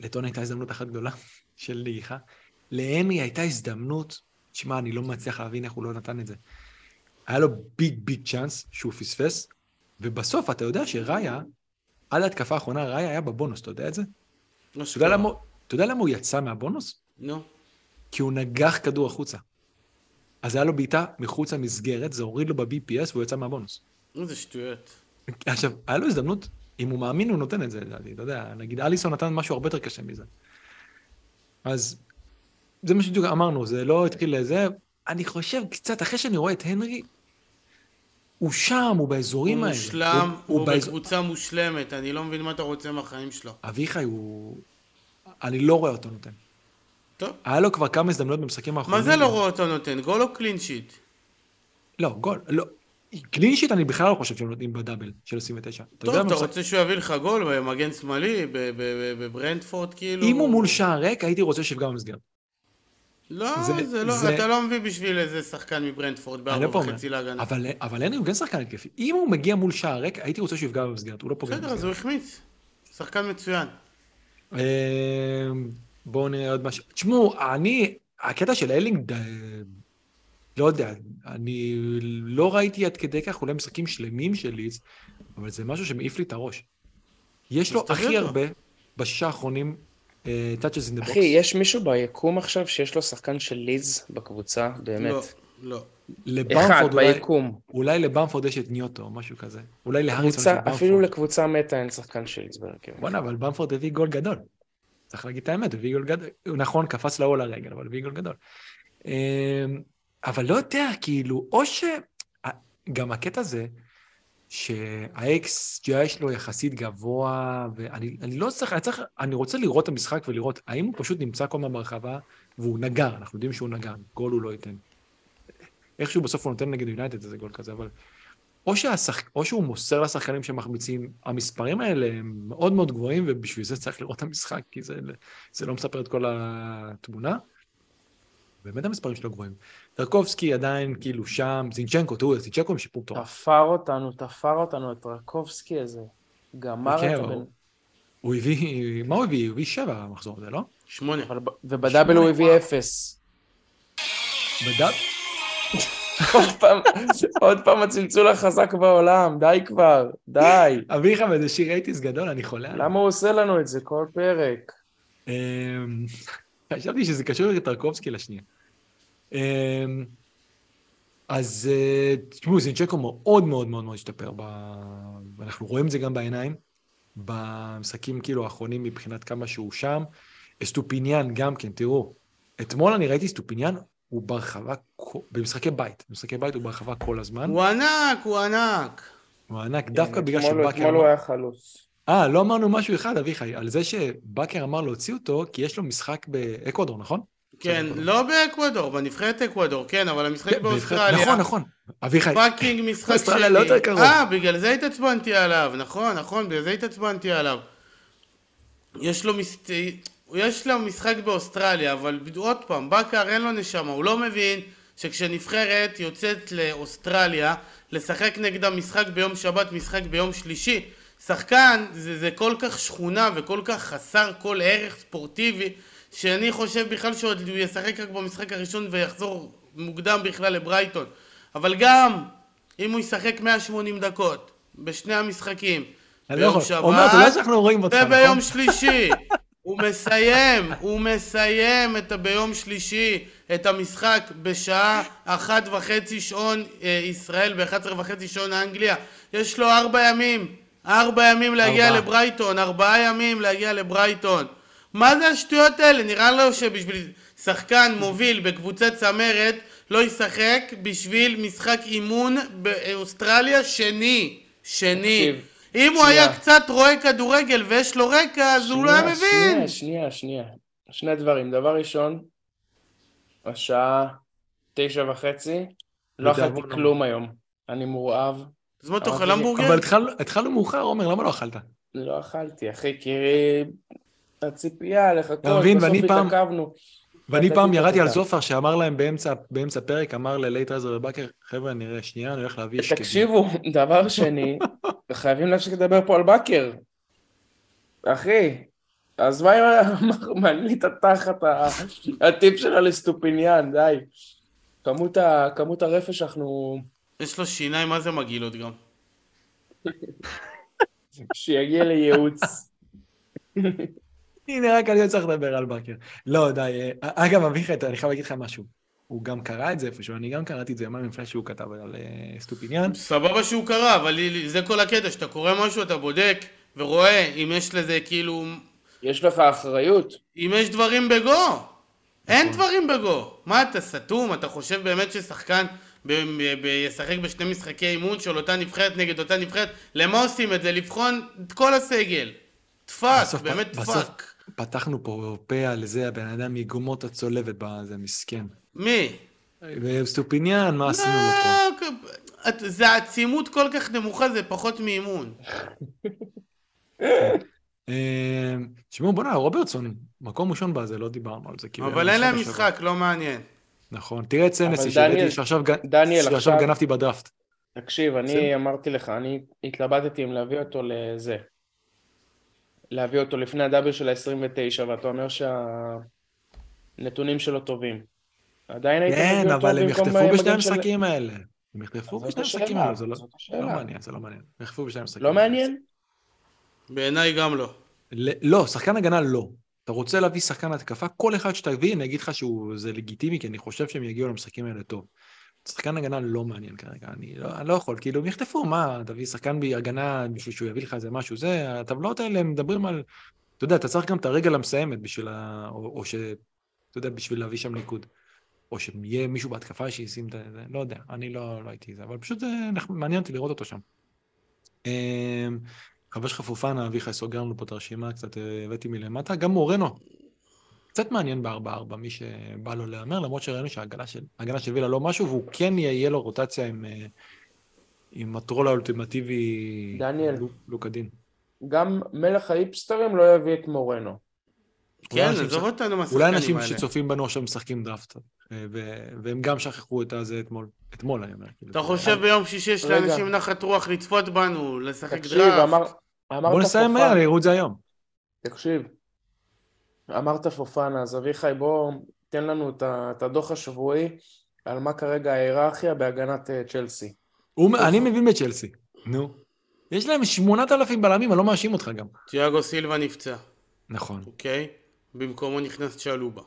S1: לטוני הייתה הזדמנות אחת גדולה של נגיחה. להנרי הייתה הזדמנות, שמע, אני לא מצליח להבין איך הוא לא נתן את זה. היה לו ביג ביג צ'אנס שהוא פספס, ובסוף אתה יודע שראיה, עד ההתקפה האחרונה, ראיה היה בבונוס, אתה יודע את זה?
S3: לא
S1: למה, אתה יודע למה הוא יצא מהבונוס?
S3: נו.
S1: כי הוא נגח כדור החוצה. אז היה לו בעיטה מחוץ למסגרת, זה הוריד לו ב-BPS והוא יצא מהבונוס.
S3: איזה שטויות.
S1: עכשיו, היה לו הזדמנות, אם הוא מאמין, הוא נותן את זה, לדעתי, אתה יודע, נגיד אליסון נתן משהו הרבה יותר קשה מזה. אז זה מה שבדיוק אמרנו, זה לא התחיל לזה. אני חושב קצת, אחרי שאני רואה את הנרי, הוא שם, הוא באזורים
S3: הוא
S1: האלה.
S3: מושלם, הוא
S1: באזור-
S3: בקבוצה מושלמת, אני לא מבין מה אתה רוצה מהחיים שלו.
S1: אביחי הוא... אני לא רואה אותו נותן.
S3: טוב.
S1: היה לו כבר כמה הזדמנויות במשחקים האחרונים.
S3: מה זה לא רואה אותו נותן? גול או קלין שיט?
S1: לא, גול, לא. קלין שיט אני בכלל לא חושב שהם נותנים בדאבל של 29. אתה
S3: טוב,
S1: יודע,
S3: אתה
S1: במשחק-
S3: רוצה שהוא יביא לך גול במגן שמאלי, בברנדפורד כאילו?
S1: אם הוא מול שער ריק, הייתי רוצה שיפגע במסגרת.
S3: לא,
S1: זה-
S3: זה לא,
S1: זה-
S3: אתה לא מביא בשביל איזה שחקן מברנדפורד בארבע
S1: לא אומר.
S3: וחצי להגנה.
S1: אבל, אבל הנרי הוא כן שחקן התקפי. אם הוא מגיע מול שער ריק, הייתי רוצה שהוא יפגע במסגרת, הוא לא פוגע
S3: בסדר, אז
S1: במסגרת.
S3: הוא החמיץ. שחקן מצוין.
S1: אה, בואו נראה עוד משהו. תשמעו, אני, הקטע של אלינג, אה, לא יודע, אני לא ראיתי עד כדי כך אולי משחקים שלמים של ליץ, אבל זה משהו שמעיף לי את הראש. יש לו הכי. הרבה, בשישה האחרונים, touches in the box.
S2: אחי, יש מישהו ביקום עכשיו שיש לו שחקן של ליז בקבוצה?
S3: לא,
S2: באמת.
S3: לא.
S2: אחד
S1: לבמפורד אולי,
S2: ביקום.
S1: אולי לבמפורד יש את ניוטו או משהו כזה. אולי להריסון את במפורד.
S2: אפילו לקבוצה מתה אין שחקן של ליז בהרכב.
S1: בואנה, אבל במפורד הביא גול גדול. צריך להגיד את האמת, הביא גול גדול. נכון, קפץ להוא לרגל, אבל הביא גול גדול. אמ, אבל לא יודע, כאילו, או ש... גם הקטע הזה, שה-XGI שלו יחסית גבוה, ואני אני לא צריך, אני צריך, אני רוצה לראות את המשחק ולראות האם הוא פשוט נמצא כל הזמן ברחבה, והוא נגר, אנחנו יודעים שהוא נגר, גול הוא לא ייתן. איכשהו בסוף הוא נותן נגד יונייטד איזה גול כזה, אבל... או, שהשח... או שהוא מוסר לשחקנים שמחמיצים, המספרים האלה הם מאוד מאוד גבוהים, ובשביל זה צריך לראות את המשחק, כי זה, זה לא מספר את כל התמונה. באמת המספרים שלו גבוהים. טרקובסקי עדיין כאילו שם, זינצ'נקו, תראו, זינצ'נקו עם שיפור מטורף.
S2: תפר אותנו, תפר אותנו, את רקובסקי הזה. גמר
S1: כן,
S2: את הבן...
S1: הוא הביא, מה הוא הביא? הוא הביא שבע במחזור הזה, לא?
S3: שמונה.
S2: וב double הוא הביא אפס. ב double? עוד פעם, הצלצול החזק בעולם, די כבר, די.
S1: אביחי וזה שיר eighties גדול, אני חולה.
S2: למה הוא עושה לנו את זה כל פרק?
S1: חשבתי שזה קשור לטרקובסקי לשנייה. אמ, אז אה, תשמעו, זינצ'נקו מאוד מאוד מאוד מאוד השתפר, ב- ואנחנו רואים את זה גם בעיניים, במשחקים כאילו האחרונים מבחינת כמה שהוא שם. אסטופיניאן גם כן, תראו, אתמול אני ראיתי אסטופיניאן, הוא ברחבה, במשחקי בית, במשחקי בית הוא ברחבה כל הזמן.
S3: הוא ענק, הוא ענק.
S1: הוא ענק דווקא בגלל שבאקר...
S2: אתמול הוא היה חלוץ.
S1: אה, לא אמרנו משהו אחד, אביחי, על זה שבאקר אמר להוציא אותו, כי יש לו משחק באקוודור, נכון?
S3: כן, לא באקוודור, בנבחרת אקוודור, כן, אבל המשחק כן, באוסטרליה.
S1: נכון, נכון. אביחי.
S3: fucking משחק שני. אוסטרליה
S1: לא יותר קרוב.
S3: אה, בגלל זה התעצבנתי עליו, נכון, נכון, בגלל זה התעצבנתי עליו. יש לו, מס... יש לו משחק באוסטרליה, אבל עוד פעם, באקר אין לו נשמה, הוא לא מבין שכשנבחרת יוצאת לאוסטרליה לשחק נגדה משחק ביום שבת, משחק ביום שלישי, שחקן זה, זה כל כך שכונה וכל כך חסר כל ערך ספורטיבי שאני חושב בכלל שהוא ישחק רק במשחק הראשון ויחזור מוקדם בכלל לברייטון. אבל גם אם הוא ישחק 180 דקות בשני המשחקים
S1: ביום שבת וביום
S3: נכון? שלישי הוא מסיים, הוא מסיים את ביום שלישי את המשחק בשעה אחת וחצי שעון אה, ישראל באחת עשרה וחצי שעון אנגליה. יש לו ארבע ימים ארבע ימים להגיע ארבע. לברייטון, ארבעה ימים להגיע לברייטון מה זה השטויות האלה? נראה לו שבשביל שחקן מוביל בקבוצת צמרת לא ישחק בשביל משחק אימון באוסטרליה שני שני תקשיב. אם הוא היה קצת רואה כדורגל ויש לו רקע, אז הוא לא היה מבין.
S2: שנייה, שנייה, שנייה. שני דברים. דבר ראשון, השעה תשע וחצי, לא אכלתי כלום היום. אני מורעב.
S3: אז מה אתה אוכל המבורגר?
S1: אבל התחלנו מאוחר, עומר, למה לא אכלת?
S2: לא אכלתי, אחי, כי הציפייה לחכות, בסוף התעכבנו.
S1: ואני פעם ירדתי על זופר שאמר להם באמצע, באמצע פרק, אמר ללייטרייזר ובאקר, חבר'ה, נראה, שנייה, אני הולך להביא שקדים.
S2: תקשיבו, דבר שני, חייבים להפסיק לדבר פה על באקר. אחי, אז מה אם מעלית תחת הטיפ שלה לסטופיניאן, די. כמות, ה, כמות הרפש אנחנו...
S3: יש לו שיניים, מה זה מגעילות גם?
S2: שיגיע לייעוץ.
S1: הנה, רק אני לא צריך לדבר על באקר. לא, די. אה, אגב, אביחי, אני חייב להגיד לך משהו. הוא גם קרא את זה איפשהו, אני גם קראתי את זה יומיים לפני שהוא כתב על אה, סטופיניאן.
S3: סבבה שהוא קרא, אבל זה כל הקטע, שאתה קורא משהו, אתה בודק ורואה אם יש לזה כאילו...
S2: יש לך אחריות.
S3: אם יש דברים בגו. אין נכון. דברים בגו. מה, אתה סתום? אתה חושב באמת ששחקן ישחק בשני משחקי אימון של אותה נבחרת נגד אותה נבחרת? למה עושים את זה? לבחון את כל הסגל. דפק, באמת דפק.
S1: פתחנו פה פה על זה, הבן אדם מגומות הצולבת בזה, מסכן.
S3: מי?
S1: סטופיניאן, מה עשינו לו פה?
S3: לא, זה עצימות כל כך נמוכה, זה פחות מאימון.
S1: אה, תשמעו, בוא'נה, רוברטסון, מקום ראשון בזה, לא דיברנו על זה.
S3: אבל אין להם משחק, לא מעניין.
S1: נכון, תראה את סנסי, שעכשיו גנבתי בדראפט.
S2: תקשיב, אני אמרתי לך, אני התלבטתי אם להביא אותו לזה, להביא אותו לפני ה double של ה-29, ואתה אומר שהנתונים שלו טובים. עדיין
S1: היית כן, מביא אותו במקום... כן, אבל הם יחטפו בשני המשחקים האלה. הם יחטפו בשני המשחקים האלה, זה לא, לא מעניין, זה לא מעניין. הם יחטפו בשני המשחקים
S2: לא מעניין?
S3: בעיניי גם לא.
S1: לא, שחקן הגנה לא. אתה רוצה להביא שחקן התקפה, כל אחד שתביא, אני אגיד לך שזה לגיטימי, כי אני חושב שהם יגיעו למשחקים האלה טוב. שחקן הגנה לא מעניין כרגע, אני לא, אני לא יכול, כאילו, הם יחטפו, מה, תביא שחקן בהגנה בשביל שהוא יביא לך איזה משהו, זה, הטבלאות האלה, הם מדברים על, אתה יודע, אתה צריך גם את הרגל המסיימת בשביל ה... או, או ש... אתה יודע, בשביל להביא שם ניקוד. או שיהיה מישהו בהתקפה שישים את זה, לא יודע, אני לא, לא הייתי זה, אבל פשוט זה מעניין אותי לראות אותו שם. אמ, חבר שלך פופנה, אביחי סוגר לנו פה את הרשימה, קצת אה, הבאתי מלמטה, גם מורנו, קצת מעניין ב-4-4, מי שבא לו להמר, למרות שראינו שההגנה של, של וילה לא משהו, והוא כן יהיה לו רוטציה עם, אה, עם הטרול האולטימטיבי,
S2: דניאל,
S1: לוקדין.
S2: גם מלך האיפסטרים לא יביא את מורנו.
S3: כן, עזוב אותנו
S1: מהשחקנים האלה. אולי אנשים שצופים בנו עכשיו משחקים דראפט, אה, והם גם שכחו את הזה אתמול, אתמול אני אומר.
S3: כאילו. אתה חושב ביום שישי יש לאנשים נחת רוח לצפות בנו, לשחק דראפט?
S1: בוא נסיים מהר, יראו את זה היום.
S2: תקשיב, אמרת פופנה, אז אביחי בוא תן לנו את הדוח השבועי על מה כרגע ההיררכיה בהגנת אה, צ'לסי.
S1: אני מבין בצ'לסי, נו. יש להם שמונת אלפים בלמים, אני לא מאשים אותך גם.
S3: תיאגו סילבה נפצע.
S1: נכון.
S3: אוקיי? במקומו נכנס צ'לובה.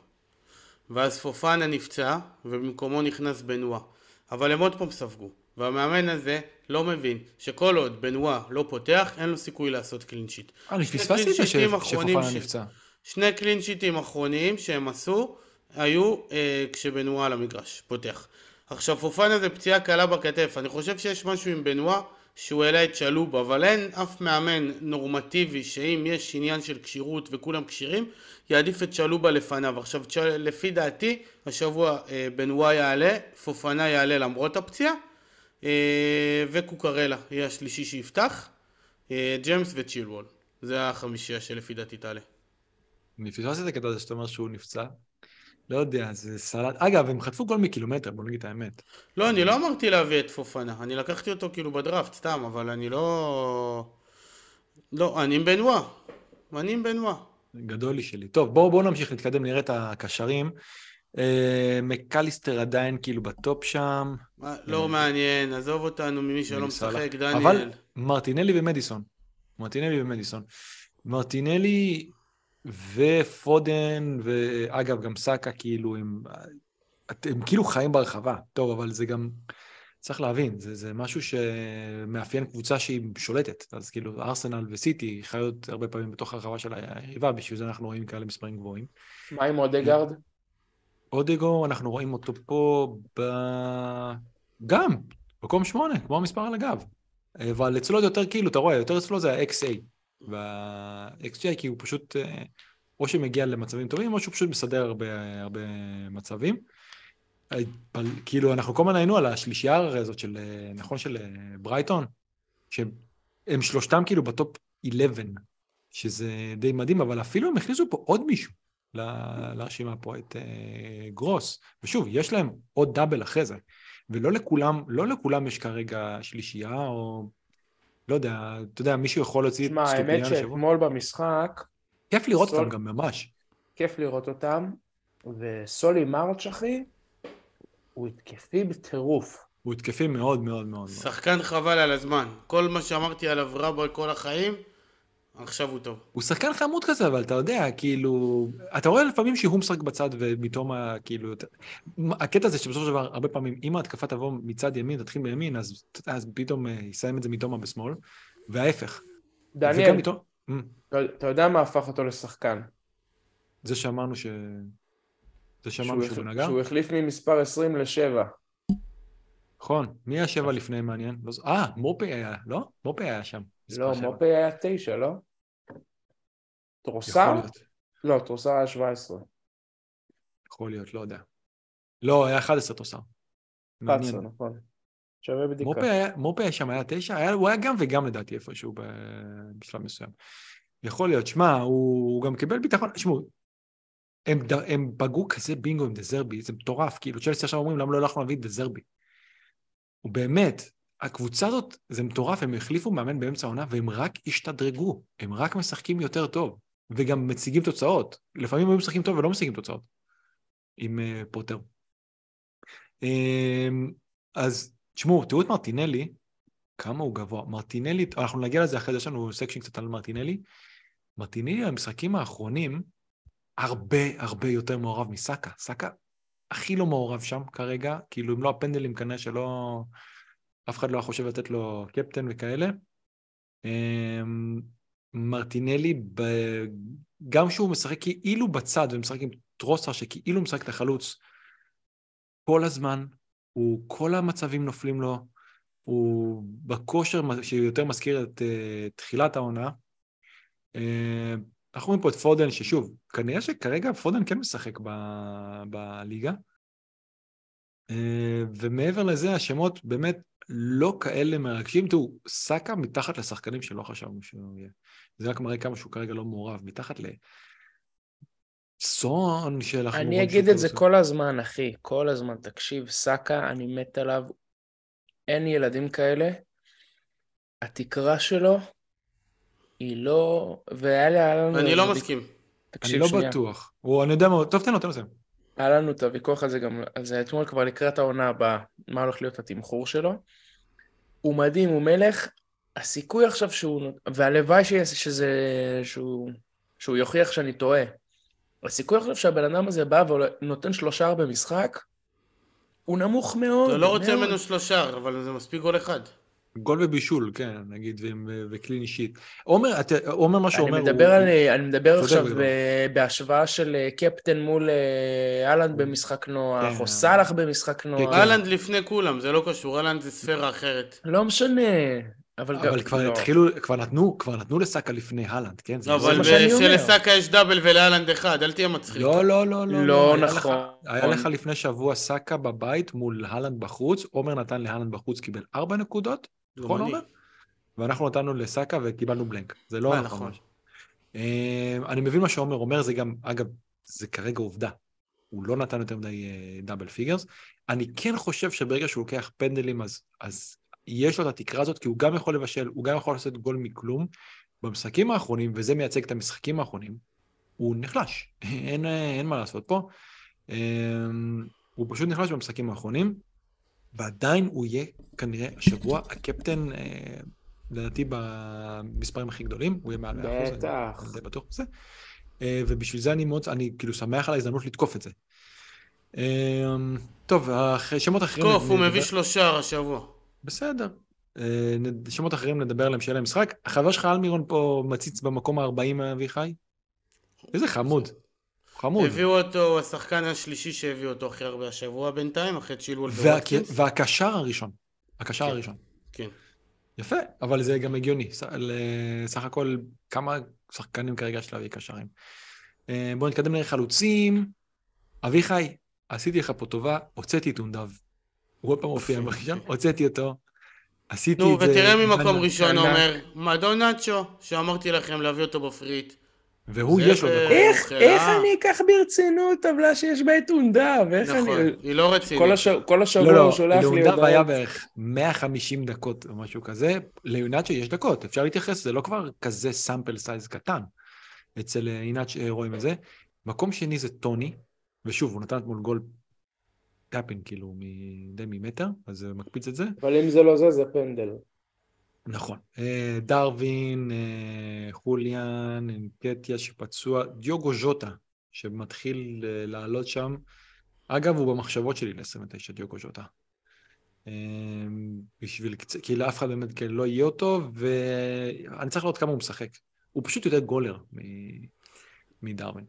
S3: ואז פופנה נפצע, ובמקומו נכנס בנואה. אבל הם עוד פעם ספגו. והמאמן הזה לא מבין שכל עוד בנואה לא פותח, אין לו סיכוי לעשות קלינשיט.
S1: אה, אני פספסתי את זה שפופנה נפצע.
S3: שני קלין שיטים אחרונים שהם עשו, היו אה, כשבנועה על המגרש, פותח. עכשיו פופנה זה פציעה קלה בכתף, אני חושב שיש משהו עם בנועה שהוא העלה את שלוב, אבל אין אף מאמן נורמטיבי שאם יש עניין של כשירות וכולם כשירים, יעדיף את שלובה לפניו. עכשיו לפי דעתי, השבוע אה, בנועה יעלה, פופנה יעלה למרות הפציעה, אה, וקוקרלה יהיה השלישי שיפתח, אה, ג'יימס וצ'ילוול. זה החמישייה שלפי דעתי תעלה.
S1: אני פספסתי את הקטע הזה שאתה אומר שהוא נפצע. לא יודע, זה סלט. אגב, הם חטפו גול מקילומטר, בוא נגיד את האמת.
S3: לא, אני לא אמרתי להביא את פופנה. אני לקחתי אותו כאילו בדראפט, סתם, אבל אני לא... לא, אני עם בנואה. אני עם בנואה.
S1: גדול לי שלי. טוב, בואו בוא נמשיך להתקדם, נראה את הקשרים. אה, מקליסטר עדיין כאילו בטופ שם.
S3: לא אה, מעניין, עזוב אותנו ממי שלא משחק, דניאל.
S1: אבל מרטינלי ומדיסון. מרטינלי ומדיסון. מרטינלי ופודן, ואגב, גם סאקה, כאילו, הם, הם כאילו חיים ברחבה. טוב, אבל זה גם, צריך להבין, זה, זה משהו שמאפיין קבוצה שהיא שולטת. אז כאילו, ארסנל וסיטי חיות הרבה פעמים בתוך הרחבה של היריבה, בשביל זה אנחנו רואים כאלה מספרים גבוהים.
S2: מה עם אודגרד?
S1: אודגו, אנחנו רואים אותו פה ב... גם, מקום שמונה, כמו המספר על הגב. אבל אצלו זה יותר כאילו, אתה רואה, יותר אצלו זה ה-XA. וה-XGI כי הוא פשוט, אה, או שמגיע למצבים טובים, או שהוא פשוט מסדר הרבה, הרבה מצבים. כאילו, אנחנו כל הזמן היינו על השלישייה הזאת של, אה, נכון, של אה, ברייטון, שהם שלושתם כאילו בטופ 11, שזה די מדהים, אבל אפילו הם הכניסו פה עוד מישהו לרשימה פה, את גרוס. ושוב, יש להם עוד דאבל אחרי זה. ולא לכולם, לא לכולם יש כרגע שלישייה, או לא יודע, אתה יודע, מישהו יכול להוציא את
S2: סטופיאן השבוע? שמע, האמת שאתמול במשחק...
S1: כיף לראות סול... אותם גם ממש.
S2: כיף לראות אותם, וסולי מרץ' אחי, הוא התקפי בטירוף.
S1: הוא התקפי מאוד מאוד מאוד.
S3: שחקן חבל על הזמן. כל מה שאמרתי עליו רע בכל החיים, עכשיו הוא טוב.
S1: הוא שחקן חמוד כזה, אבל אתה יודע, כאילו... אתה רואה לפעמים שהוא משחק בצד ומתום ה... כאילו... הקטע הזה שבסופו של דבר, הרבה פעמים, אם ההתקפה תבוא מצד ימין, תתחיל בימין, אז, אז פתאום אה, יסיים את זה מתומה בשמאל, וההפך.
S2: דניאל, מתום... Mm. אתה יודע מה הפך אותו לשחקן?
S1: זה שאמרנו ש... זה שאמרנו שהוא נגע?
S2: שהוא החליף ממספר 20 ל-7.
S1: נכון. מי היה 7 לפני מעניין? לא אה, מופי היה, לא? מופי היה שם.
S2: לא, מופי היה 9, לא? טרוסר? לא, טרוסר היה 17.
S1: יכול להיות, לא יודע. לא, היה 11 טרוסר.
S2: 11, נכון. שווה בדיקה.
S1: מופי היה שם היה 9, היה, הוא היה גם וגם לדעתי איפשהו בשלב מסוים. יכול להיות, שמע, הוא, הוא גם קיבל ביטחון, תשמעו, הם, הם פגעו כזה בינגו עם דזרבי, זה מטורף, כאילו צ'לסי עכשיו אומרים למה לא הלכנו להביא את דזרבי. הוא באמת, הקבוצה הזאת, זה מטורף, הם החליפו מאמן באמצע העונה והם רק השתדרגו, הם רק משחקים יותר טוב, וגם מציגים תוצאות. לפעמים הם משחקים טוב ולא משיגים תוצאות עם uh, פוטר. Um, אז תשמעו, תראו את מרטינלי, כמה הוא גבוה. מרטינלי, אנחנו נגיע לזה אחרי זה, יש לנו section קצת על מרטינלי. מרטינלי במשחקים האחרונים הרבה הרבה יותר מעורב מסאקה. סאקה הכי לא מעורב שם כרגע, כאילו אם לא הפנדלים כנראה שלא... אף אחד לא היה חושב לתת לו קפטן וכאלה. מרטינלי, ב... גם כשהוא משחק כאילו בצד ומשחק עם טרוסר שכאילו משחק את החלוץ, כל הזמן, הוא, כל המצבים נופלים לו, הוא בכושר שיותר מזכיר את uh, תחילת העונה. Uh, אנחנו רואים פה את פודן, ששוב, כנראה שכרגע פודן כן משחק ב- בליגה. Uh, ומעבר לזה, השמות באמת לא כאלה מרגשים. תראו, סאקה מתחת לשחקנים שלא חשבנו שהוא יהיה. זה רק מראה כמה שהוא כרגע לא מעורב. מתחת לסון שאנחנו...
S2: אני אגיד את זה כל הזמן, אחי. כל הזמן. תקשיב, סאקה, אני מת עליו. אין ילדים כאלה. התקרה שלו היא לא... והיה לנו...
S3: אני לא מסכים.
S1: תקשיב שנייה. אני לא בטוח. אני יודע מה... טוב, תן לו, תן לו לסיים.
S2: היה לנו את הוויכוח הזה גם, זה אתמול כבר לקראת העונה הבאה, מה הולך להיות התמחור שלו. הוא מדהים, הוא מלך, הסיכוי עכשיו שהוא, והלוואי שזה, שהוא, שהוא יוכיח שאני טועה. הסיכוי עכשיו שהבן אדם הזה בא ונותן שלושה במשחק, הוא נמוך מאוד.
S3: אתה לא רוצה ממנו שלושה, אבל זה מספיק גול אחד.
S1: גול ובישול, כן, נגיד, וקלין אישית. עומר, עומר מה שאומר
S2: הוא... מדבר על, אני מדבר עכשיו בהשוואה של אה, קפטן מול אה, אהלנד במשחק נוח, כן. או סאלח במשחק נוח.
S3: אהלנד לפני כולם, זה לא קשור, אהלנד זה ספירה אחרת.
S2: לא משנה. אבל,
S1: אבל כבר לא. התחילו, כבר נתנו, כבר נתנו לסאקה לפני הלנד, כן?
S3: לא, אבל שלסאקה יש דאבל ולהלנד אחד, אל תהיה מצחיק.
S1: לא, לא, לא,
S2: לא. לא נכון.
S1: היה לך לפני שבוע סאקה בבית מול הלנד בחוץ, עומר נתן להלנד בחוץ, קיבל ארבע נקודות, נכון עומר? ואנחנו נתנו לסאקה וקיבלנו blank. זה לא נכון. אה, אני מבין מה שעומר אומר, זה גם, אגב, זה כרגע עובדה. הוא לא נתן יותר מדי double figures. אני כן חושב שברגע שהוא לוקח פנדלים, אז, אז יש לו את התקרה הזאת, כי הוא גם יכול לבשל, הוא גם יכול לעשות גול מכלום. במשחקים האחרונים, וזה מייצג את המשחקים האחרונים, הוא נחלש, אין, אין מה לעשות פה. אמ, הוא פשוט נחלש במשחקים האחרונים, ועדיין הוא יהיה כנראה השבוע הקפטן, אה, לדעתי במספרים הכי גדולים, הוא יהיה מעל 100%,
S2: בטח.
S1: אני די בטוח בזה. אה, ובשביל זה אני מאוד, אני כאילו שמח על ההזדמנות לתקוף את זה. אמ, טוב, שמות אחרים...
S3: תקוף, הוא מביא שלושה השבוע.
S1: בסדר. אה, שמות אחרים נדבר עליהם שיהיה להם משחק. החבר שלך אלמירון פה מציץ במקום ה-40 אביחי? איזה חמוד. חמוד.
S3: הביאו אותו, השחקן השלישי שהביאו אותו הכי הרבה השבוע בינתיים, אחרי צ'ילוול
S1: וואטקינס. והקשר הראשון. הקשר כן. הראשון.
S3: כן.
S1: יפה, אבל זה גם הגיוני. סך הכל, כמה שחקנים כרגע יש להביא קשרים. אה, בואו נתקדם לחלוצים. אביחי, עשיתי לך פה טובה, הוצאתי את הונדב. הוא עוד פעם הופיע בראשון, הוצאתי אותו, עשיתי
S3: את זה... נו, ותראה ממקום ראשון אומר, מדונצ'ו, שאמרתי לכם להביא אותו בפריט.
S1: והוא יש לו דקות.
S2: איך, איך אני אקח ברצינות טבלה שיש בה את הונדב? איך
S3: נכון,
S2: אני...
S3: היא לא רצינית.
S2: כל, הש... כל השבוע לא, הוא שולח לי
S1: הודעות. להונדב היה בערך 150 דקות או משהו כזה. לאיהנאצ'ו יש דקות, אפשר להתייחס, זה לא כבר כזה sample size קטן. אצל עינת רואים את זה. מקום שני זה טוני, ושוב, הוא נתן אתמול גול tap-in כאילו די ממטר, אז זה מקפיץ את זה.
S2: אבל אם זה לא זה, זה פנדל.
S1: נכון. אה, דרווין, אה, חוליאן, אנקטיה שפצוע, דיוגו ז'וטה, שמתחיל אה, לעלות שם. אגב, הוא במחשבות שלי ל-29, דיוגו ז'וטה. בשביל, כי לאף אחד באמת כן לא יהיה אותו, ואני צריך לראות כמה הוא משחק. הוא פשוט יותר גולר מדרווין.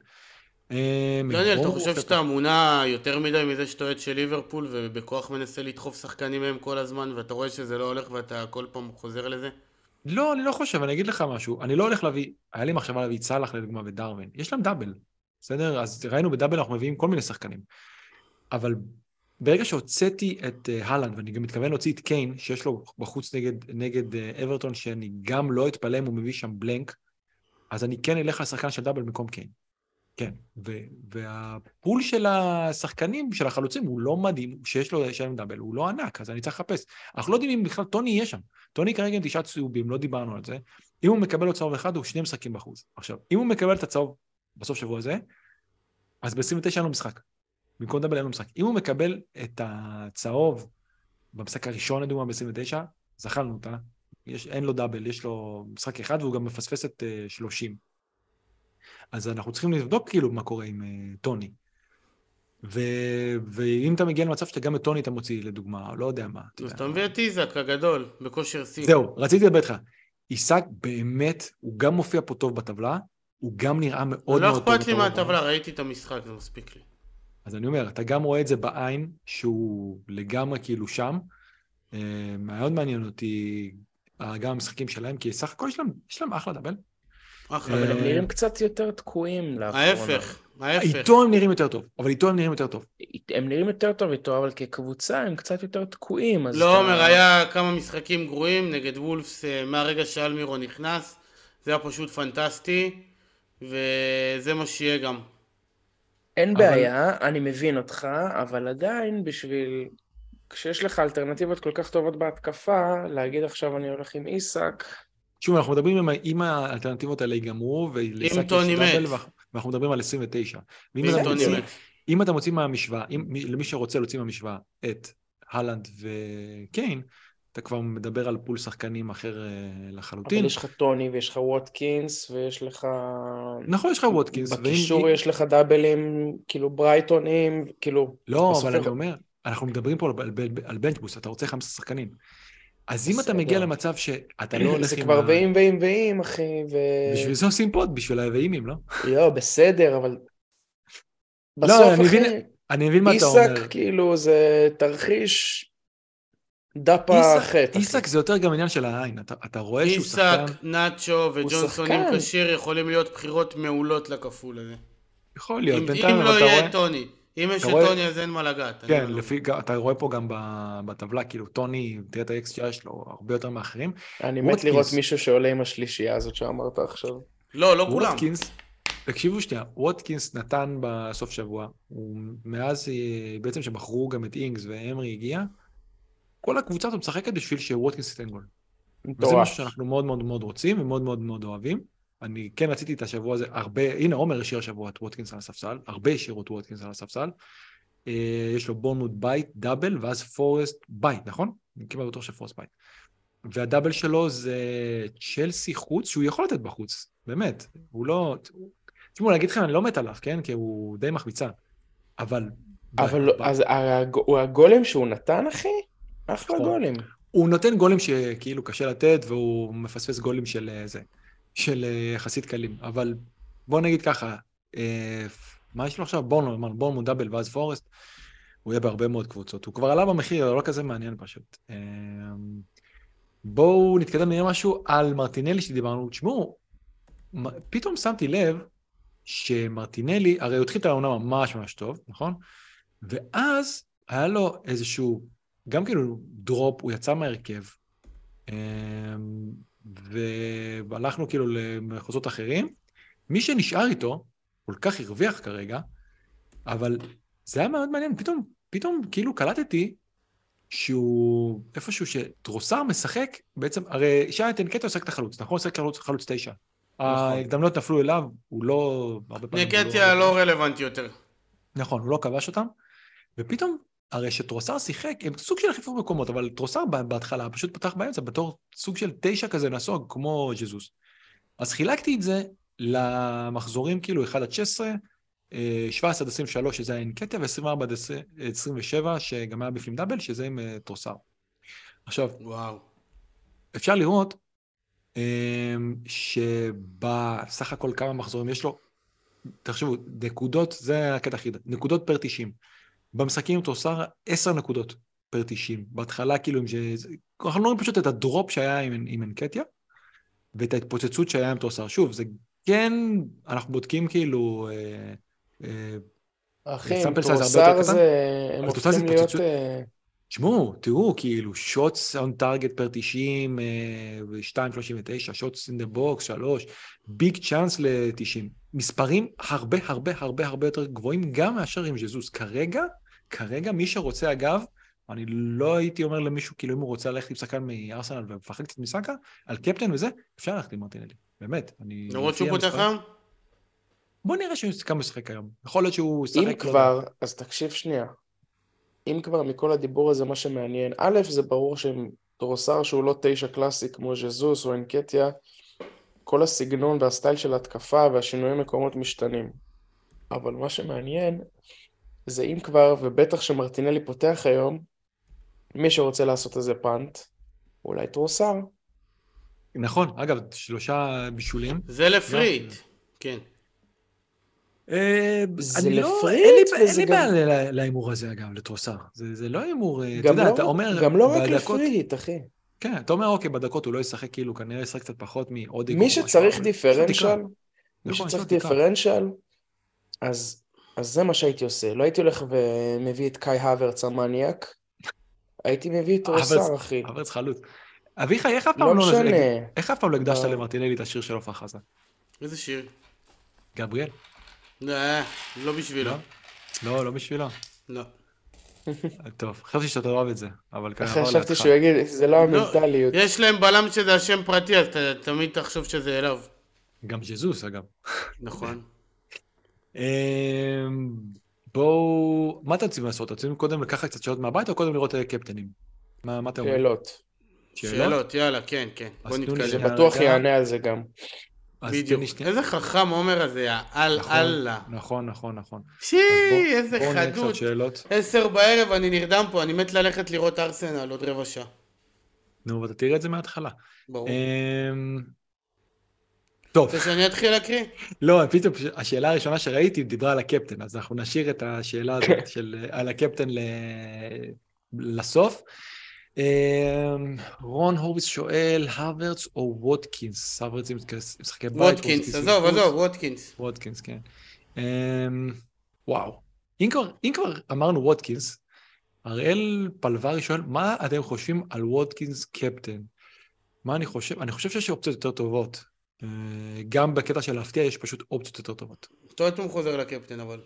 S3: דניאל, אתה חושב שאתה מונע יותר מדי מזה שאתה אוהד של ליברפול ובכוח מנסה לדחוף שחקנים מהם כל הזמן ואתה רואה שזה לא הולך ואתה כל פעם חוזר לזה?
S1: לא, אני לא חושב, אני אגיד לך משהו. אני לא הולך להביא, היה לי מחשבה להביא צלח לדוגמה ודרווין. יש להם דאבל, בסדר? אז ראינו בדאבל אנחנו מביאים כל מיני שחקנים. אבל ברגע שהוצאתי את uh, הלנד, ואני גם מתכוון להוציא את קיין, שיש לו בחוץ נגד, נגד uh, אברטון, שאני גם לא אתפלא אם הוא מביא שם בלנק, אז אני כן אלך לשחקן של דאבל במקום קיין. כן, ו- והפול של השחקנים, של החלוצים, הוא לא מדהים, שיש לו שם דאבל, הוא לא ענק, אז אני צריך לחפש. אנחנו לא יודעים אם בכלל טוני יהיה שם. טוני כרגע עם תשעה צהובים, לא דיברנו על זה. אם הוא מקבל עוד צהוב אחד, הוא שני משחקים בחוץ. עכשיו, אם הוא מקבל את הצהוב בסוף שבוע הזה, אז ב-29 אין לו משחק. במקום דאבל אין לו משחק. אם הוא מקבל את הצהוב במשחק הראשון, לדוגמה, ב-29, זכרנו אותה, יש, אין לו דאבל, יש לו משחק אחד והוא גם מפספס את uh, 30. אז אנחנו צריכים לבדוק כאילו מה קורה עם uh, טוני. ו... ואם אתה מגיע למצב שאתה גם את טוני אתה מוציא לדוגמה, לא יודע מה.
S3: אז אתה מביא את איזק הגדול, בכושר שיא.
S1: זהו, רציתי לדבר איתך. איסק באמת, הוא גם מופיע פה טוב בטבלה, הוא גם נראה מאוד
S3: לא מאוד טוב. לא אכפת לי מהטבלה, ראיתי את המשחק, זה מספיק לי.
S1: אז אני אומר, אתה גם רואה את זה בעין, שהוא לגמרי כאילו שם. אה, מאוד מעניין אותי גם המשחקים שלהם, כי סך הכל יש להם, יש להם אחלה דאבל.
S2: אחלה, אבל הם נראים קצת יותר תקועים
S3: לאחרונה. ההפך, ההפך.
S1: איתו הם נראים יותר טוב, אבל איתו הם נראים יותר טוב.
S2: הם נראים יותר טוב איתו, אבל כקבוצה הם קצת יותר תקועים.
S3: לא, עומר, היה כמה משחקים גרועים נגד וולפס אה, מהרגע שאלמירו נכנס. זה היה פשוט פנטסטי, וזה מה שיהיה גם.
S2: אין אבל... בעיה, אני מבין אותך, אבל עדיין בשביל... כשיש לך אלטרנטיבות כל כך טובות בהתקפה, להגיד עכשיו אני הולך עם איסק,
S1: שוב, אנחנו מדברים עם, אם האלטרנטיבות האלה ייגמרו,
S3: ולסאקה יש double,
S1: ואנחנו מדברים על 29.
S3: ואם אתה מוציא,
S1: אם אתה מוציא מהמשוואה, אם, למי שרוצה להוציא מהמשוואה את הלנד וקיין, אתה כבר מדבר על pool שחקנים אחר אה, לחלוטין.
S2: אבל יש לך טוני ויש לך ווטקינס ויש לך...
S1: נכון, יש לך ווטקינס.
S2: בקישור ואם... יש לך דאבלים, כאילו ברייטונים, כאילו...
S1: לא, אבל אני אומר, אנחנו מדברים פה על, על, על bench boost, אתה רוצה חמש שחקנים. אז אם אתה. מגיע למצב שאתה לא הולך
S2: זה
S1: עם
S2: כבר
S1: ה...
S2: ואים ואים ואים, אחי, ו...
S1: בשביל זה עושים פוד, בשביל האבאים, לא?
S2: יואו, בסדר, אבל...
S1: לא,
S2: בסוף,
S1: אני מבין-
S2: אחי,
S1: אני מבין מה אתה אומר.
S2: איסק, כאילו, זה תרחיש דפה
S1: איסק-
S2: חטא.
S1: איסק זה יותר גם עניין של העין, אתה, אתה רואה שהוא שחקן,
S3: איסק, נאצ'ו וג'ונסון
S2: שחקן.
S3: כשיר יכולים להיות בחירות מעולות לכפול הזה.
S1: יכול להיות,
S3: אם
S1: בינתיים
S3: אם לא יהיה טוני. אם יש את
S1: רואה-
S3: טוני אז אין מה לגעת.
S1: כן, לפי, אתה רואה פה גם ב- בטבלה, כאילו טוני, תראה את ה-XGI שלו, הרבה יותר מאחרים.
S2: אני מת. לראות מישהו שעולה עם השלישייה הזאת שאמרת עכשיו.
S3: לא, לא כולם.
S1: ווטקינס, תקשיבו שנייה, ווטקינס נתן בסוף שבוע, הוא מאז אה, בעצם שבחרו גם את אינגס ואמרי הגיע, כל הקבוצה הזאת משחקת בשביל שווטקינס ייתן גול. וזה. משהו שאנחנו מאוד מאוד מאוד רוצים ומאוד מאוד מאוד אוהבים. אני כן רציתי את השבוע הזה, הרבה, הנה עומר השאיר השבוע את ווטקינס על הספסל, הרבה השאירו את ווטקינס על הספסל. אה, יש לו בורנמוט בית, דאבל, ואז פורסט בית, נכון? אני כמעט בטוח שפורסט בית. והדאבל שלו זה צ'לסי חוץ, שהוא יכול לתת בחוץ, באמת. הוא לא... תשמעו, אגיד לכם, אני לא מת עליו, כן? כי הוא די מחמיצן. אבל...
S2: אבל
S1: ב-
S2: לא-
S1: ב-
S2: אז הג- הגולם שהוא נתן, אחי? אחלה
S1: נכון.
S2: גולים.
S1: הוא נותן גולים שכאילו קשה לתת, והוא מפספס גולים של אה, זה, של אה, יחסית קלים. אבל בוא נגיד ככה, אה, מה יש לו עכשיו? בורנו, בורנו דאבל ואז פורסט, הוא יהיה בהרבה מאוד קבוצות. הוא כבר עלה במחיר, לא כזה מעניין פשוט. אה, בואו נתקדם נראה משהו על מרטינלי שדיברנו. תשמעו, פתאום שמתי לב שמרטינלי, הרי הוא התחיל את העונה ממש ממש טוב, נכון? ואז היה לו איזשהו, גם כאילו דרופ, הוא יצא מהרכב, והלכנו כאילו למחוזות אחרים. מי שנשאר איתו, כל כך הרוויח כרגע, אבל זה היה מאוד מעניין, פתאום, פתאום כאילו קלטתי שהוא איפשהו שטרוסר משחק, בעצם, הרי שי טנקטו עוסק את החלוץ, נכון? עוסק חלוץ, חלוץ תשע. ההקדמנות נפלו אליו, הוא לא...
S3: נקטיה לא רלוונטי יותר.
S1: נכון, הוא לא כבש אותם, ופתאום, הרי שטרוסר שיחק, הם סוג של החליפו מקומות, אבל טרוסר בהתחלה פשוט פתח באמצע בתור סוג של תשע כזה נסוג, כמו ג'זוס. אז חילקתי את זה למחזורים כאילו 1 עד 16, אה, 17 עד 23 שזה היה אינקטיה, ו-24 עד 27 שגם היה בפנים דאבל, שזה עם אה, טרוסר. עכשיו,
S3: וואו.
S1: אפשר לראות אמ, שבסך הכל כמה מחזורים יש לו, תחשבו, נקודות, זה הקטע הכי, נקודות פר 90. במשחקים עם תוסר 10 נקודות פר 90. בהתחלה כאילו, ש... אנחנו רואים פשוט את ה drop שהיה עם, עם אנקטיה, ואת ההתפוצצות שהיה עם טרוסארד. שוב, זה כן, אנחנו בודקים כאילו, אה, אה,
S2: אחי, עם
S1: יותר קטן,
S2: זה... הם הופכים להיות... אה,
S1: תשמעו, תראו, כאילו, shots on target per 90, 2.39, shots in the box, 3, big chance ל-90. מספרים הרבה הרבה הרבה הרבה יותר גבוהים גם מאשר עם ז'זוס. כרגע, כרגע מי שרוצה, אגב, אני לא הייתי אומר למישהו, כאילו, אם הוא רוצה ללכת עם שחקן מארסנל ומפחד קצת מסאקה, על קפטן וזה, אפשר ללכת עם מרטינלי. באמת, אני...
S3: למרות שהוא פותח היום?
S1: בוא נראה שהוא כמה משחק היום. יכול להיות שהוא ישחק...
S2: אם
S1: לא.
S2: כבר, אז תקשיב שנייה. אם כבר מכל הדיבור הזה מה שמעניין, א', זה ברור שעם טרוסר שהוא לא תשע קלאסי כמו ז'זוס או אנקטיה, כל הסגנון והסטייל של התקפה והשינויי מקומות משתנים. אבל מה שמעניין זה אם כבר, ובטח שמרטינלי פותח היום, מי שרוצה לעשות איזה פאנט, אולי טרוסר.
S1: נכון, אגב, שלושה בישולים.
S3: זה לפריט. כן.
S1: אה,
S2: זה
S1: לא,
S2: לפריט,
S1: אין לי- בעיה להימור הזה אגב, לטרוסר. זה לא הימור, אה, אתה יודע,
S2: לא,
S1: אתה אומר,
S2: גם לא רק לפריט, אחי.
S1: כן, אתה אומר, אוקיי, בדקות הוא לא ישחק, כאילו, כנראה ישחק קצת פחות מאודיק.
S2: מי שצריך. דיפרנציאל, מי
S1: נכון,
S2: שצריך. דיפרנציאל, אז, אז זה מה שהייתי עושה. לא הייתי הולך ומביא את קאי הוורץ המניאק, הייתי מביא את רוסר, אחי.
S1: הוורץ חלוץ. אביחי, איך אף פעם
S2: לא
S1: לא...
S2: משנה.
S1: איך אף פעם לא הקדשת
S2: אה.
S1: למרטינלי את השיר של עופרה חזה?
S3: איזה שיר?
S1: גבריאל?
S3: לא, לא בשבילו.
S1: לא? לא, לא בשבילו.
S3: לא.
S1: טוב, חשבתי שאתה אוהב את זה, אבל ככה
S2: אחרי
S1: עבר
S2: חשבתי. שהוא יגיד, זה לא
S3: לא,
S2: המנטליות.
S3: יש להם בלם שזה השם פרטי, אז תמיד תחשוב שזה אליו.
S1: גם ז'זוס, אגב.
S3: נכון.
S1: אמ, בואו... מה אתם רוצים לעשות? אתם רוצים קודם לקחת קצת שאלות מהבית, או קודם לראות קפטנים? מה מה אתם אומרים?
S2: שאלות.
S3: שאלות, יאללה, כן, כן.
S1: אז
S3: בוא נתקדם.
S2: זה. בטוח. יענה על זה גם.
S3: בדיוק. איזה חכם עומר הזה, על
S1: נכון,
S3: אללה.
S1: נכון, נכון, נכון.
S3: שי,
S1: אז בוא-
S3: איזה
S1: בואו נראה
S3: חדות.
S1: קצת שאלות.
S3: עשר בערב אני נרדם פה, אני מת ללכת לראות ארסנל עוד רבע שעה.
S1: נו, ואתה תראה את זה מההתחלה.
S3: ברור.
S1: טוב,
S3: רוצה שאני אתחיל להקריא?
S1: לא, פתאום השאלה הראשונה שראיתי דיברה על הקפטן, אז אנחנו נשאיר את השאלה הזאת של, על הקפטן ל... לסוף. אמ, רון הורביס שואל, הוורץ או ווטקינס? הוורץ עם משחקי בית.
S3: ווטקינס, עזוב, עזוב, ווטקינס.
S1: ווטקינס, כן. אמ, וואו. אם כבר, אם כבר אמרנו ווטקינס, אראל פלברי שואל, מה אתם חושבים על ווטקינס קפטן? מה אני חושב? אני חושב שיש אופציות יותר טובות. אה, גם בקטע של להפתיע יש פשוט אופציות יותר טובות.
S3: טוטנאם חוזר לקפטן אבל.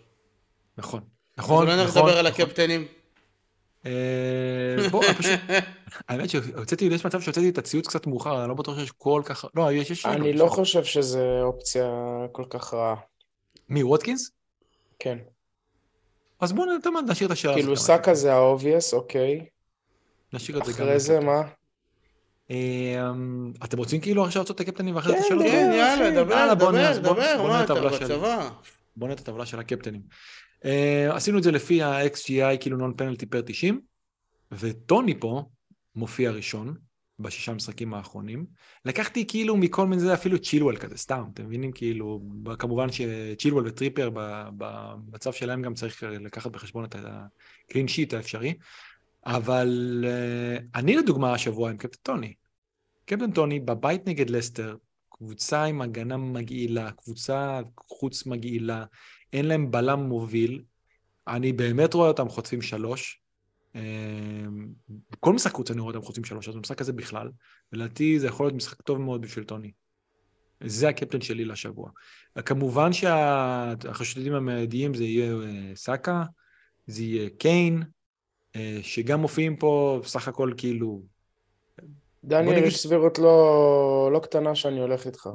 S1: נכון.
S3: אז
S1: נכון,
S3: אולי
S1: נכון.
S3: נדבר על
S1: נכון.
S3: הקפטנים.
S1: אה, בוא, אני פשוט... האמת שהוצאתי, יש מצב שהוצאתי את הציוץ קצת מאוחר, אני לא בטוח שיש כל כך... לא, יש... יש
S2: אני לא חושב שזה אופציה כל כך רעה.
S1: מי, ווטקינס?
S2: כן.
S1: אז בואו מה, נשאיר את השאלה
S2: כאילו
S1: הזאת.
S2: סאקה זה ה obvious, אוקיי.
S1: נשאיר את זה גם.
S2: אחרי זה. מה?
S1: אה, אתם רוצים כאילו עכשיו לעשות את הקפטנים ואחרי זה את
S2: כן,
S1: השאלות?
S3: כן. יאללה, דבר,
S1: בוא
S3: דבר,
S1: בוא-
S3: דבר,
S1: בוא
S3: מה אתה בצבא?
S1: בואו נראה את הטבלה של הקפטנים. Uh, עשינו את זה לפי ה-XGI, כאילו non penalty per 90, וטוני פה מופיע ראשון בשישה משחקים האחרונים. לקחתי כאילו מכל מיני זה אפילו צ'ילואל כזה, סתם, אתם מבינים? כאילו, ב- כמובן שצ'ילואל וטריפר ב- ב- במצב שלהם גם צריך לקחת בחשבון את הקלין שיט האפשרי, אבל uh, אני לדוגמה השבוע עם קפטן טוני. קפטן טוני בבית נגד לסטר, קבוצה עם הגנה מגעילה, קבוצה חוץ מגעילה, אין להם בלם מוביל. אני באמת רואה אותם חוטפים שלוש. אה, כל משחק חוץ אני רואה אותם חוטפים שלוש, אז במשחק הזה בכלל. ולדעתי זה יכול להיות משחק טוב מאוד בשביל טוני. זה הקפטן שלי לשבוע. כמובן שהחשודים המיידיים זה יהיה אה, סאקה, זה יהיה קיין, אה, שגם מופיעים פה בסך הכל כאילו...
S2: דניאל, יש סבירות לא לא קטנה שאני הולך איתך.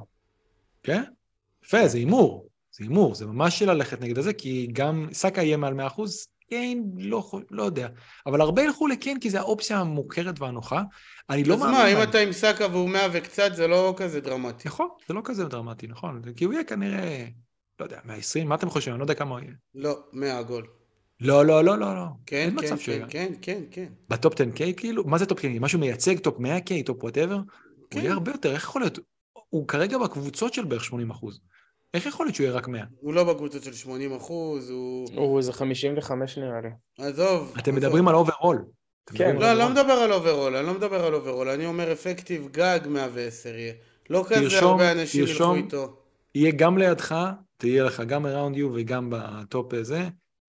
S1: כן? יפה, זה הימור. זה הימור, זה ממש ללכת נגד הזה, כי גם סאקה יהיה מעל 100%, קיין לא, לא יודע. אבל הרבה ילכו לקיין כי זו האופציה המוכרת והנוחה. אני לא
S3: אז
S1: מאמין...
S3: מה, אם. אתה עם סאקה והוא מאה וקצת, זה לא כזה דרמטי.
S1: נכון, זה לא כזה דרמטי, נכון. כי הוא יהיה כנראה, לא יודע, 120, מה אתם חושבים? אני לא יודע כמה הוא יהיה.
S3: לא, מאה עגול.
S1: לא, לא, לא, לא, לא.
S3: כן,
S1: אין
S3: כן,
S1: מצב
S3: כן. כן, כן, כן.
S1: ב top 10K כאילו? מה זה top 10K? משהו מייצג top 100K, top whatever? הוא
S3: כן.
S1: יהיה הרבה יותר, איך יכול להיות? הוא כרגע בקבוצות של בערך 80 אחוז. איך יכול להיות שהוא יהיה רק 100?
S3: הוא לא בקבוצות של 80 אחוז, הוא...
S2: הוא איזה 55 נראה לי.
S3: עזוב.
S1: אתם
S3: עזוב.
S1: מדברים על overall.
S2: כן.
S3: לא, אני לא מדבר על overall, אני לא מדבר על overall, אני אומר effective גג 110 יהיה. לא כזה הרבה אנשים ילכו. איתו.
S1: יהיה גם לידך, תהיה לך גם around you וגם ב top הזה,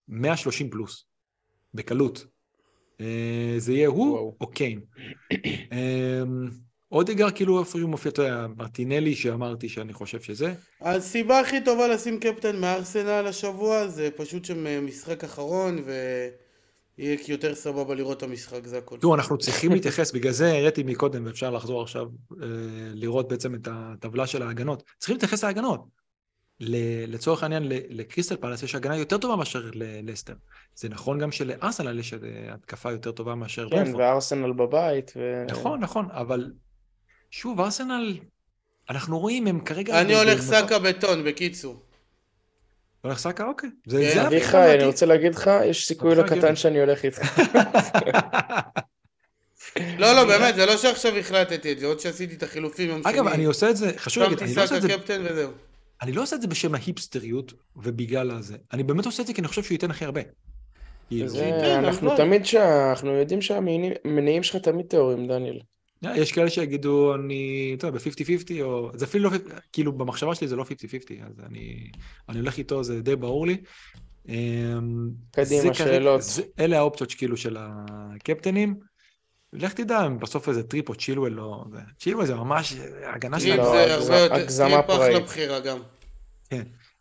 S1: 130 פלוס, בקלות. אה, זה יהיה הוא
S2: וואו.
S1: או קיין. אה, אודיגר כאילו איפה שהוא מופיע, אתה יודע, מרטינלי שאמרתי שאני חושב שזה.
S3: הסיבה הכי טובה לשים קפטן מארסנל השבוע זה פשוט שמשחק אחרון ויהיה יותר סבבה לראות את המשחק, זה הכל.
S1: תראו, אנחנו צריכים להתייחס, בגלל זה הראיתי מקודם, ואפשר לחזור עכשיו אה, לראות בעצם את הטבלה של ההגנות. צריכים להתייחס להגנות. ל- לצורך העניין, לקריסטל פלאס יש הגנה יותר טובה מאשר ללסטר. זה נכון גם שלארסנל יש אה, התקפה יותר טובה מאשר
S2: כן,
S1: ברנפורד.
S2: וארסנל בבית. ו...
S1: נכון, נכון, אבל שוב, ארסנל, אנחנו רואים, הם כרגע...
S3: אני הולך סאקה בטון, בקיצור.
S1: הולך סאקה? אוקיי. זה
S3: כן,
S1: זה
S2: אביחי. אני רוצה להגיד לך, יש סיכוי לא קטן. שאני הולך איתך.
S3: לא, לא, באמת, זה לא שעכשיו החלטתי את זה, עוד שעשיתי את החילופים.
S1: אגב, אני עושה את זה, חשוב להגיד, אני לא עושה את
S3: סאקה
S1: זה
S3: קפטן וזהו.
S1: אני לא עושה את זה בשם ההיפסטריות ובגלל הזה. אני באמת עושה את זה כי אני חושב שהוא ייתן הכי הרבה. כאילו,
S2: זה,
S3: כן,
S2: אנחנו. תמיד שה... אנחנו יודעים שהמניעים שלך תמיד טהורים, דניאל.
S1: יש כאלה שיגידו, אני, אתה יודע, ב-50-50, או... זה אפילו לא, 50 כאילו, במחשבה שלי זה לא 50-50, אז אני, אני הולך איתו, זה די ברור לי. אמ,
S2: קדימה,
S1: כרגע-
S2: שאלות.
S1: זה, אלה האופציות כאילו של הקפטנים. לך תדע, אם בסוף איזה טריפ או צ'ילואל. זה- צ'ילואל זה ממש, ההגנה
S3: טריפ
S1: שלנו.
S2: לא,
S3: זה
S2: הגז-
S3: הרבה יותר,
S2: הגזמה
S3: טריפ אחלה
S2: פראית.
S3: בחירה גם.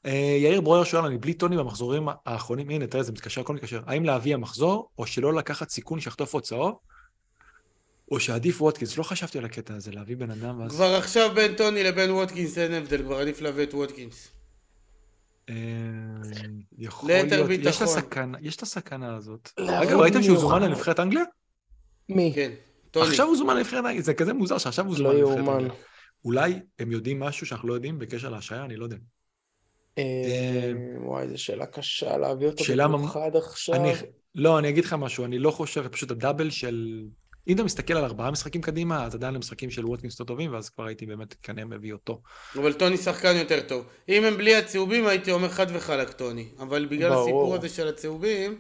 S1: אה, יאיר ברויר שואל, אני בלי טוני במחזורים האחרונים, הנה, תראה, זה מתקשר, הכל מתקשר. האם להביא המחזור, או שלא לקחת סיכון שיחטוף הוצאות, או שעדיף ווטקינס? לא חשבתי על הקטע הזה, להביא בן אדם ואז...
S3: כבר עכשיו בין טוני לבין ווטקינס אין הבדל, כבר עדיף להביא את ווטקינס.
S1: אה, יכול להיות, יש את. הסכנה, הזאת. אגב, ראיתם שהוא. זומן לנבחרת אנגליה?
S2: מי?
S3: כן, טוני.
S1: עכשיו הוא זומן לנבחרת אנגליה, זה כזה מוזר שעכשיו הוא זומן
S2: לא
S1: לנבחרת
S2: יאומן.
S1: אנגליה. אולי הם יודעים משהו שאנחנו לא יודעים בקשר להשעיה, אני לא יודע.
S2: אה, וואי, זו שאלה קשה להביא
S1: ממ-
S2: במיוחד עכשיו.
S1: לא, אני אגיד לך משהו, אני לא חושב, פשוט הדאבל של אם אתה מסתכל על ארבעה משחקים קדימה, אז עדיין למשחקים של ווטקינס יותר טובים, ואז כבר הייתי באמת כנראה מביא אותו.
S3: אבל טוני שחקן יותר טוב. אם הם בלי הצהובים, הייתי אומר חד וחלק טוני. אבל בגלל
S2: ברור.
S3: הסיפור הזה של הצהובים.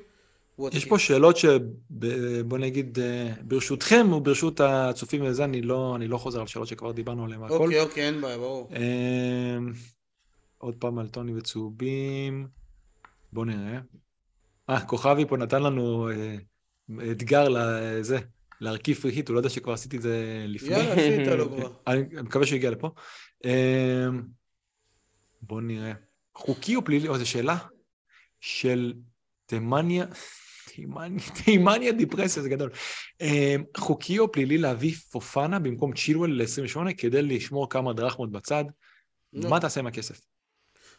S1: יש פה שאלות שבוא נגיד, אה, ברשותכם וברשות הצופים וזה, אני לא, אני לא חוזר על שאלות שכבר דיברנו עליהן והכל.
S3: אוקיי, אוקיי, אין בעיה, ברור.
S1: אמ, עוד פעם על טוני וצהובים. בואו נראה. אה, כוכבי פה נתן לנו אה, אתגר לזה, להרכיב פרי היט, הוא לא יודע שכבר עשיתי את זה לפני.
S3: יאללה, עשית לו כבר.
S1: אני מקווה שהוא יגיע לפה. בואו נראה. חוקי או פלילי, או זו שאלה של תימניה, תימניה, דיפרסיה, זה גדול. אמ, חוקי או פלילי להביא פופנה במקום צ'ילואל ל-28 כדי לשמור כמה דרחמות בצד?
S3: לא.
S1: מה תעשה עם הכסף?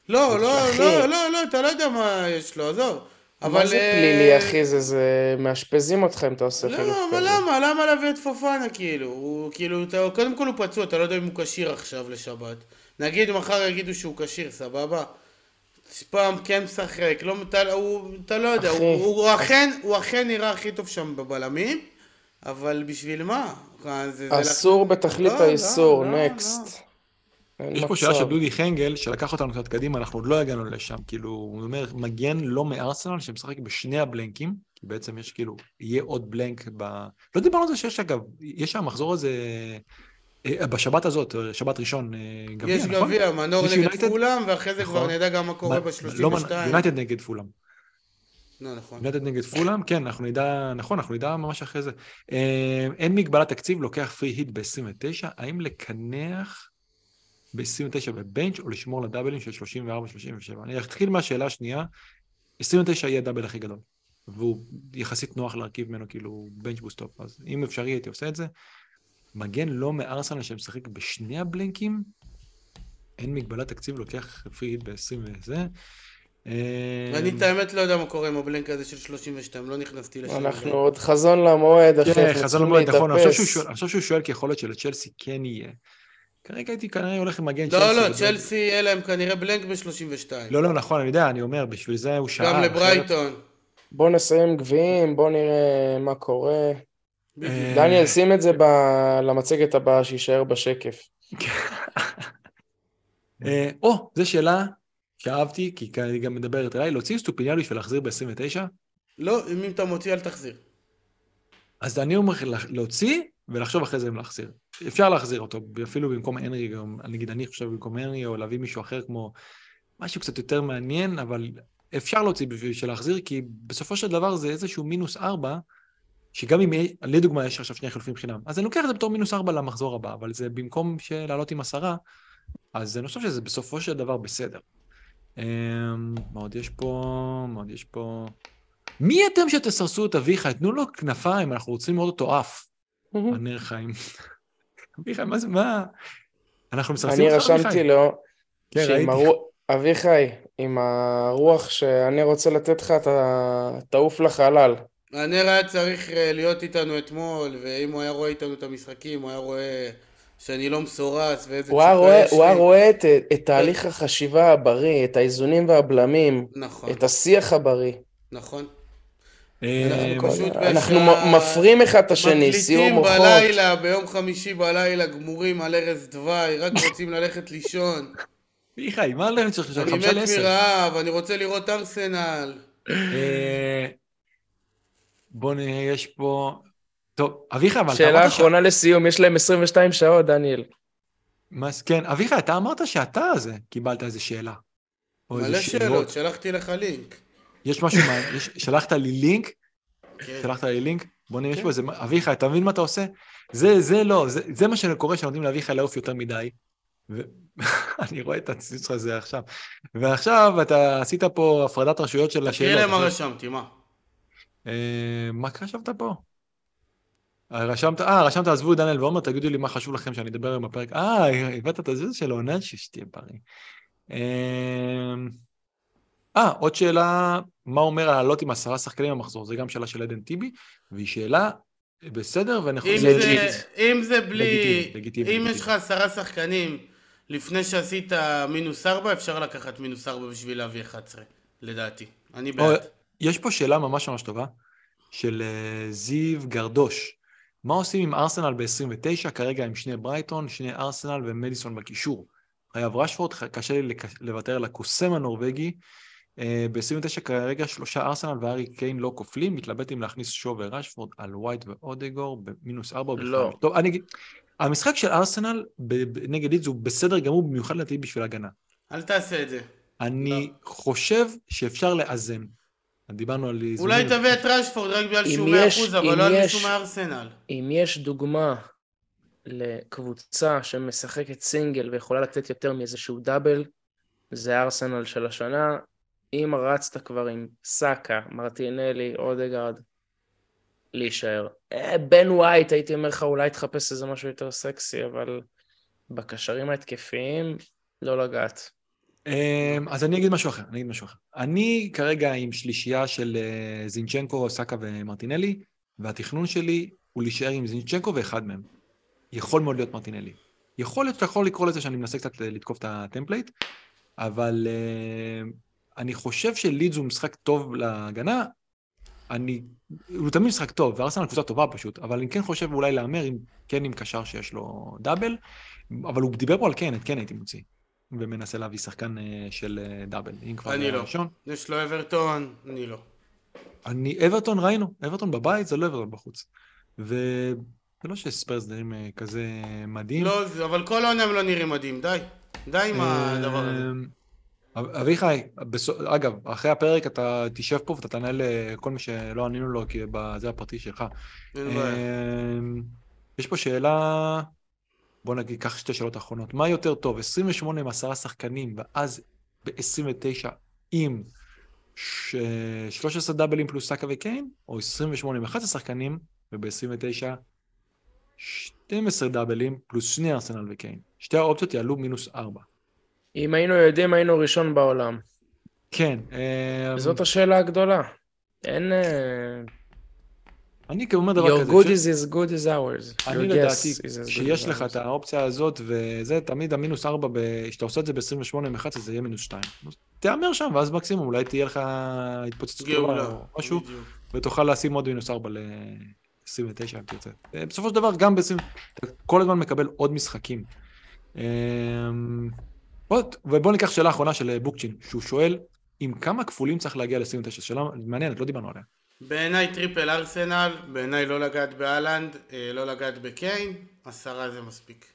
S3: לא, לא. לא, לא, לא, אתה לא יודע מה יש לו, עזוב. אבל...
S2: מה זה
S3: אה,
S2: פלילי, אחי? זה, זה מאשפזים אותך אם אתה עושה חילוף
S3: לא, אבל
S2: כזה.
S3: למה? למה להביא את פופנה כאילו? הוא כאילו, אתה, קודם כל הוא פצוע, אתה לא יודע אם הוא כשיר עכשיו לשבת. נגיד מחר יגידו שהוא כשיר, סבבה? פעם כן משחק, לא, אתה, הוא, אתה לא יודע,
S2: אחי.
S3: הוא, הוא, אכן, הוא אכן נראה הכי טוב שם בבלמים, אבל בשביל מה? אה, זה, זה
S2: אסור בתכלית
S3: לא, לא,
S2: האיסור,
S3: לא,
S2: נקסט.
S1: יש פה שאלה של דודי חנגל, שלקח אותנו קצת קדימה, אנחנו עוד לא הגענו לשם. כאילו, הוא אומר, מגן לא מארסנל שמשחק בשני הבלנקים, כי בעצם יש כאילו, יהיה עוד בלנק ב... לא דיברנו על זה שיש אגב, יש שם מחזור הזה, בשבת הזאת, אה, שבת ראשון, אה, גביע,
S3: יש
S1: נכון?
S3: גביע, מנור
S1: יש
S3: נגד? פולאם, ואחרי זה כבר
S1: נכון.
S3: נדע גם מה קורה
S1: מה-
S3: ב-32.
S1: לא, יונייטד נגד פולאם.
S3: לא, נכון.
S1: יונייטד נגד פולאם, כן, אנחנו נדע, נכון, אנחנו נדע ממש אחרי זה. אה, אין מגבלת תקציב, לוקח free hit ב-29, האם לקנח ב-29 ב bench או לשמור לדאבלים של 34-37? אני אתחיל מהשאלה השנייה, 29 יהיה הדאבל הכי גדול, והוא יחסית נוח להרכיב ממנו כאילו bench boost טוב, אז אם אפשרי הייתי עושה את זה. מגן לא מארסנל שמשחק בשני הבלנקים, אין מגבלת תקציב, לוקח free hit ב-20 וזה. אה,
S3: ואני את האמת לא יודע מה קורה עם הבלנק הזה של 32, לא נכנסתי לשם.
S2: אנחנו עוד חזון למועד, אחי.
S1: כן, חזון למועד, נכון, אני חושב שהוא. שואל- אני כי יכול להיות שלצ'לסי כן יהיה. כרגע הייתי כנראה הולך עם מגן
S3: לא, לא,
S1: גדול.
S3: צ'לסי יהיה להם כנראה בלנק ב-32.
S1: לא, לא, נכון, אני יודע, אני אומר, בשביל זה הוא שאל.
S3: גם לברייטון.
S2: בוא נסיים גביעים, בוא נראה מה קורה. דניאל, שים את זה ב- למצגת הבאה, שיישאר בשקף.
S1: אה, או, זו שאלה שאהבתי, כי היא גם מדברת אליי, להוציא סטופיניאל בשביל להחזיר ב-29?
S3: לא, אם אתה מוציא אל תחזיר.
S1: אז אני אומר לה- להוציא ולחשוב אחרי זה אם להחזיר. אפשר להחזיר אותו, אפילו במקום הנרי, גם, נגיד אני חושב במקום הנרי, או להביא מישהו אחר כמו משהו קצת יותר מעניין, אבל אפשר להוציא בשביל להחזיר, כי בסופו של דבר זה איזשהו מינוס ארבע, שגם אם, לדוגמה, יש עכשיו שני חילופים חינם, אז אני לוקח את זה בתור מינוס ארבע למחזור הבא, אבל זה במקום לעלות עם עשרה, אז אני חושב שזה בסופו של דבר בסדר. אמ, מה עוד יש פה? מה עוד יש פה? מי אתם שתסרסו את אביחי? תנו לו כנפיים, אנחנו רוצים לראות אותו עף. הנר חיים. אביחי, מה זה, מה? אנחנו מסרסים
S2: אני
S1: אותך, אביחי?
S2: רשמתי לו,
S1: כן, ראיתי.
S2: אביחי, עם הרוח שאני רוצה לתת לך, אתה תעוף לחלל.
S3: הנר היה צריך אה, להיות איתנו אתמול, ואם הוא היה רואה איתנו את המשחקים, הוא היה רואה שאני לא מסורס, ואיזה
S2: הוא היה
S3: תשוקה
S2: רואה,
S3: יש
S2: הוא היה
S3: לי.
S2: רואה את, את תהליך החשיבה הבריא, את האיזונים והבלמים,
S3: נכון,
S2: את השיח הבריא.
S3: נכון.
S1: אה,
S3: אנחנו פשוט
S2: אנחנו
S3: בשעה-
S2: מ- מפרים אחד את השני,
S3: מקליטים
S2: מוחות.
S3: בלילה, ביום חמישי בלילה, גמורים על ערש דווי, רק רוצים ללכת לישון.
S1: אביחי, מה הלב שלך? של
S3: אני מת
S1: לעשר?
S3: מרעב, אני רוצה לראות ארסנל.
S1: בוא נראה, יש פה... טוב, אביחי, אבל
S2: שאלה
S1: אמרת ש...
S2: אחרונה לסיום, יש להם 22 שעות, דניאל.
S1: מה- כן, אביחי, אתה אמרת שאתה הזה קיבלת איזה שאלה. או איזה
S3: מלא
S1: שאלות.
S3: שאלות, שלחתי לך לינק.
S1: יש משהו, מה- יש- שלחת לי לינק?
S3: כן.
S1: שלחת לי לינק? בוא נראה, יש
S3: כן.
S1: פה איזה... אביחי, אתה מבין מה אתה עושה? זה, זה לא, זה, זה מה שקורה שנותנים לאביחי לעוף יותר מדי. ואני רואה את הציוץ הזה עכשיו. ועכשיו אתה עשית פה הפרדת רשויות של
S3: תקריא
S1: השאלות.
S3: להם מה רשמתי, מה?
S1: אה, מה רשמת פה? אה, רשמת, אה, רשמת, עזבו דניאל ועומר, תגידו לי מה חשוב לכם שאני אדבר עם הפרק. אה, הבאת את הזיז של עונן, שתהיה בריא. אה, אה, עוד שאלה, מה אומר לעלות עם עשרה שחקנים במחזור? זו גם שאלה של עדן טיבי, והיא שאלה בסדר, ואנחנו...
S3: אם
S1: זה
S3: בלי, אם. יש לך עשרה שחקנים לפני שעשית מינוס ארבע, אפשר לקחת מינוס ארבע בשביל להביא 11, לדעתי. אני בעד.
S1: יש פה שאלה ממש ממש טובה, של אה, זיו גרדוש, מה עושים עם ארסנל ב-29? כרגע עם שני ברייטון, שני ארסנל ומדיסון בקישור. חייב רשפורד, קשה לי לוותר על הקוסם הנורבגי. אה, ב-29 כרגע שלושה ארסנל וארי קיין לא כופלים, מתלבט אם להכניס שו ורשפורד על ווייט ואודגור במינוס ארבע.
S2: לא.
S1: טוב, אני אגיד, המשחק של ארסנל נגד לידס הוא בסדר גמור, במיוחד לדעתי בשביל הגנה.
S3: אל תעשה את זה.
S1: אני לא. חושב שאפשר לאזן. דיברנו על...
S3: אולי תביא את רשפורד רק בגלל שהוא 100% אבל לא על מישהו מארסנל.
S2: אם יש דוגמה לקבוצה שמשחקת סינגל ויכולה לתת יותר מאיזשהו דאבל, זה ארסנל של השנה. אם רצת כבר עם סאקה, מרטינלי, אודגרד, להישאר. אה, בן ווייט, הייתי אומר לך, אולי תחפש איזה משהו יותר סקסי, אבל בקשרים ההתקפיים, לא לגעת.
S1: אמ, אז אני אגיד משהו אחר, אני אגיד משהו אחר. אני כרגע עם שלישייה של אה, זינצ'נקו, סאקה ומרטינלי, והתכנון שלי הוא להישאר עם זינצ'נקו ואחד מהם. יכול מאוד להיות מרטינלי. יכול להיות שאתה יכול לקרוא לזה שאני מנסה קצת לתקוף את ה template, אבל uh, אני חושב שלידס הוא משחק טוב להגנה. אני, הוא תמיד משחק טוב, וארסנל קבוצה טובה פשוט, אבל אני כן חושב אולי להמר עם, כן עם קשר שיש לו דאבל, אבל הוא דיבר פה על כן, את כן הייתי מוציא. ומנסה להביא שחקן uh, של uh, דאבל, אם כבר
S3: אני לא. ראשון. יש לו אברטון, אני לא.
S1: אני, אברטון ראינו, אברטון בבית זה לא אברטון בחוץ. ו... זה לא שספיירס נראים אה, כזה מדהים.
S3: לא, אבל כל העונה הם לא נראים מדהים, די. די עם הדבר הזה. אמ,
S1: אביחי, אגב, אחרי הפרק אתה תשב פה ואתה תענה לכל מי שלא ענינו לו, כי זה הפרטי שלך. אמ, יש פה שאלה, בוא נגיד, קח שתי שאלות אחרונות. מה יותר טוב, 28 עם עשרה שחקנים, ואז ב-29 עם 13 דאבלים פלוס סאקה וקיין, או 28 עם 11 שחקנים, וב-29 12 דאבלים פלוס שני ארסנל וקיין. שתי האופציות יעלו מינוס 4.
S2: אם היינו יודעים, היינו ראשון בעולם.
S1: כן.
S2: אמ, זאת השאלה הגדולה. אין...
S1: אני אומר דבר
S2: כזה. Your good is as good as ours.
S1: אני לדעתי, כשיש לך את האופציה הזאת, וזה תמיד המינוס 4, כשאתה עושה את זה ב-28 עם 11, זה יהיה מינוס 2. תהמר שם, ואז מקסימום, אולי תהיה לך התפוצצות טובה או משהו, ותוכל לשים עוד מינוס 4 29 אם תרצה. בסופו של דבר, גם ב-20... אתה כל הזמן מקבל עוד משחקים. אמ, ובואו ניקח שאלה אחרונה של אה, בוקצ'ין, שהוא שואל, עם כמה כפולים צריך להגיע ל-29? שאלה מעניינת, לא דיברנו עליה.
S3: בעיניי triple ארסנל, בעיניי לא לגעת בהאלנד, אה, לא לגעת בקיין, עשרה זה מספיק.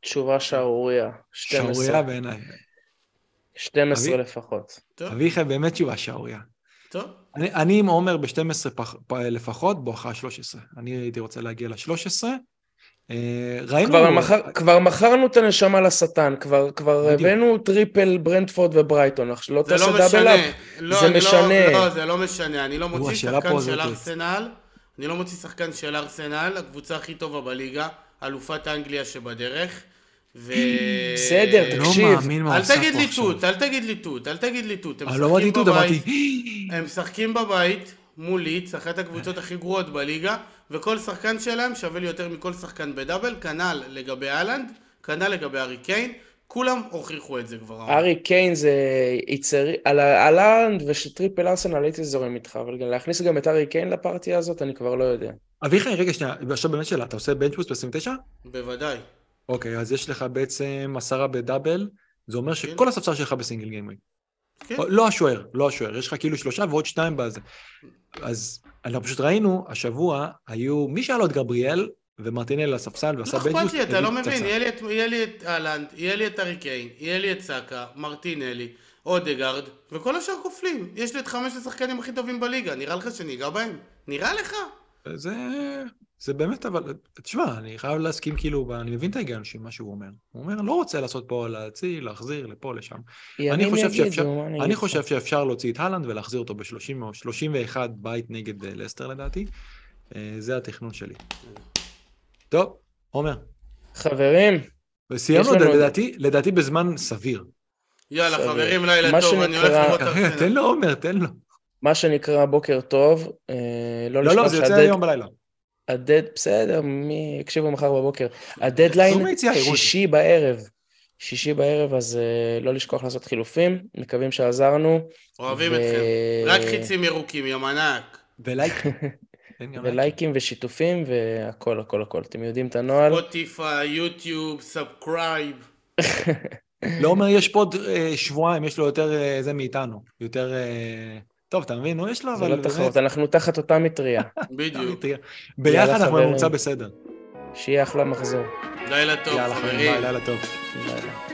S2: תשובה שערוריה.
S1: שערוריה בעיניי.
S2: 12 לפחות.
S1: אביחי באמת תשובה שערוריה.
S3: טוב.
S1: אני, אני עם עומר ב-12 לפחות, בואכה 13. אני הייתי רוצה להגיע ל-13.
S2: אה, ראינו... כבר, מחר, כבר מכרנו את הנשמה לשטן, כבר, כבר הבאנו triple ברנטפורד וברייטון, לא תעשה
S3: לא double up, לא, זה משנה. לא, לא, זה לא משנה, אני לא מוציא שחקן של ארסנל, אני לא מוציא שחקן של ארסנל, הקבוצה הכי טובה בליגה, אלופת אנגליה שבדרך. ו...
S2: בסדר, תקשיב.
S3: אל תגיד לי תות, אל תגיד לי תות, אל תגיד לי תות. הם לא משחקים בבית, הם משחקים בבית מול לידס, אחת הקבוצות הכי גרועות בליגה, וכל שחקן שלהם שווה לי יותר מכל שחקן בדאבל, כנ"ל לגבי האלנד, כנ"ל לגבי הארי קיין. כולם הוכיחו את זה כבר.
S2: הארי קיין זה יצרי, על האלנד וש triple ארסנל הייתי זורם איתך, אבל להכניס גם את הארי קיין לפרטיה הזאת, אני כבר לא יודע.
S1: אביחי, רגע שנייה, עכשיו באמת שאלה, אתה עושה bench boost ב-29?
S3: בוודאי.
S1: אוקיי, אז יש לך בעצם עשרה בדאבל, זה אומר כן. שכל הספסל שלך ב single gameweek. כן. לא השוער, לא השוער, יש לך כאילו שלושה ועוד שניים בזה. אז אנחנו פשוט ראינו, השבוע היו, מי שהיה לו את גבריאל ומרטינל לספסל ועשה
S3: בנג'וס. לא אכפת לי, אתה לא מבין, יהיה לי את אהלנד, יהיה לי את אריקיין, יהיה לי את סאקה, מרטינלי, אודגרד, וכל השאר כופלים. יש לי את חמשת השחקנים הכי טובים בליגה, נראה לך שאני אגע בהם? נראה לך?
S1: זה... זה באמת, אבל, תשמע, אני חייב להסכים, כאילו, אני מבין את ההיגיון של מה שהוא אומר. הוא אומר, לא רוצה לעשות פה, להציל, להחזיר, לפה, לשם. אני חושב, שאפשר, אני חושב שאפשר להוציא את הלנד ולהחזיר אותו ב-30 או 31 בית נגד אה, לסטר לדעתי. אה, זה התכנון שלי. טוב, עומר.
S2: חברים.
S1: וסיימנו, לדעתי, לדעתי בזמן סביר.
S3: יאללה, חברים, לילה טוב, אני הולך לראות
S1: את תן לו, עומר, תן לו.
S2: מה שנקרא בוקר טוב, אה,
S1: לא, לא, לא, זה יוצא היום בלילה.
S2: הדד, בסדר, מי יקשיבו מחר בבוקר. הדדליין שישי בערב. שישי בערב, אז uh, לא לשכוח לעשות חילופים, מקווים שעזרנו.
S3: אוהבים ו... אתכם. רק חיצים ירוקים.
S1: אין גם
S2: ולייקים ושיתופים והכל, הכל, הכל. אתם יודעים את הנוהל.
S3: ספוטיפיי, יוטיוב, subscribe.
S1: לעומר יש פה עוד אה, שבועיים, יש לו יותר אה, זה מאיתנו. יותר... טוב, אתה מבין? הוא יש לו,
S2: זה
S1: אבל...
S2: לא תחרות, אנחנו תחת אותה מטריה.
S3: בדיוק.
S1: ביחד אנחנו. ממוצע בסדר.
S2: שיהיה אחלה מחזור.
S3: לילה טוב,
S1: חברים, לילה טוב.
S2: לילה.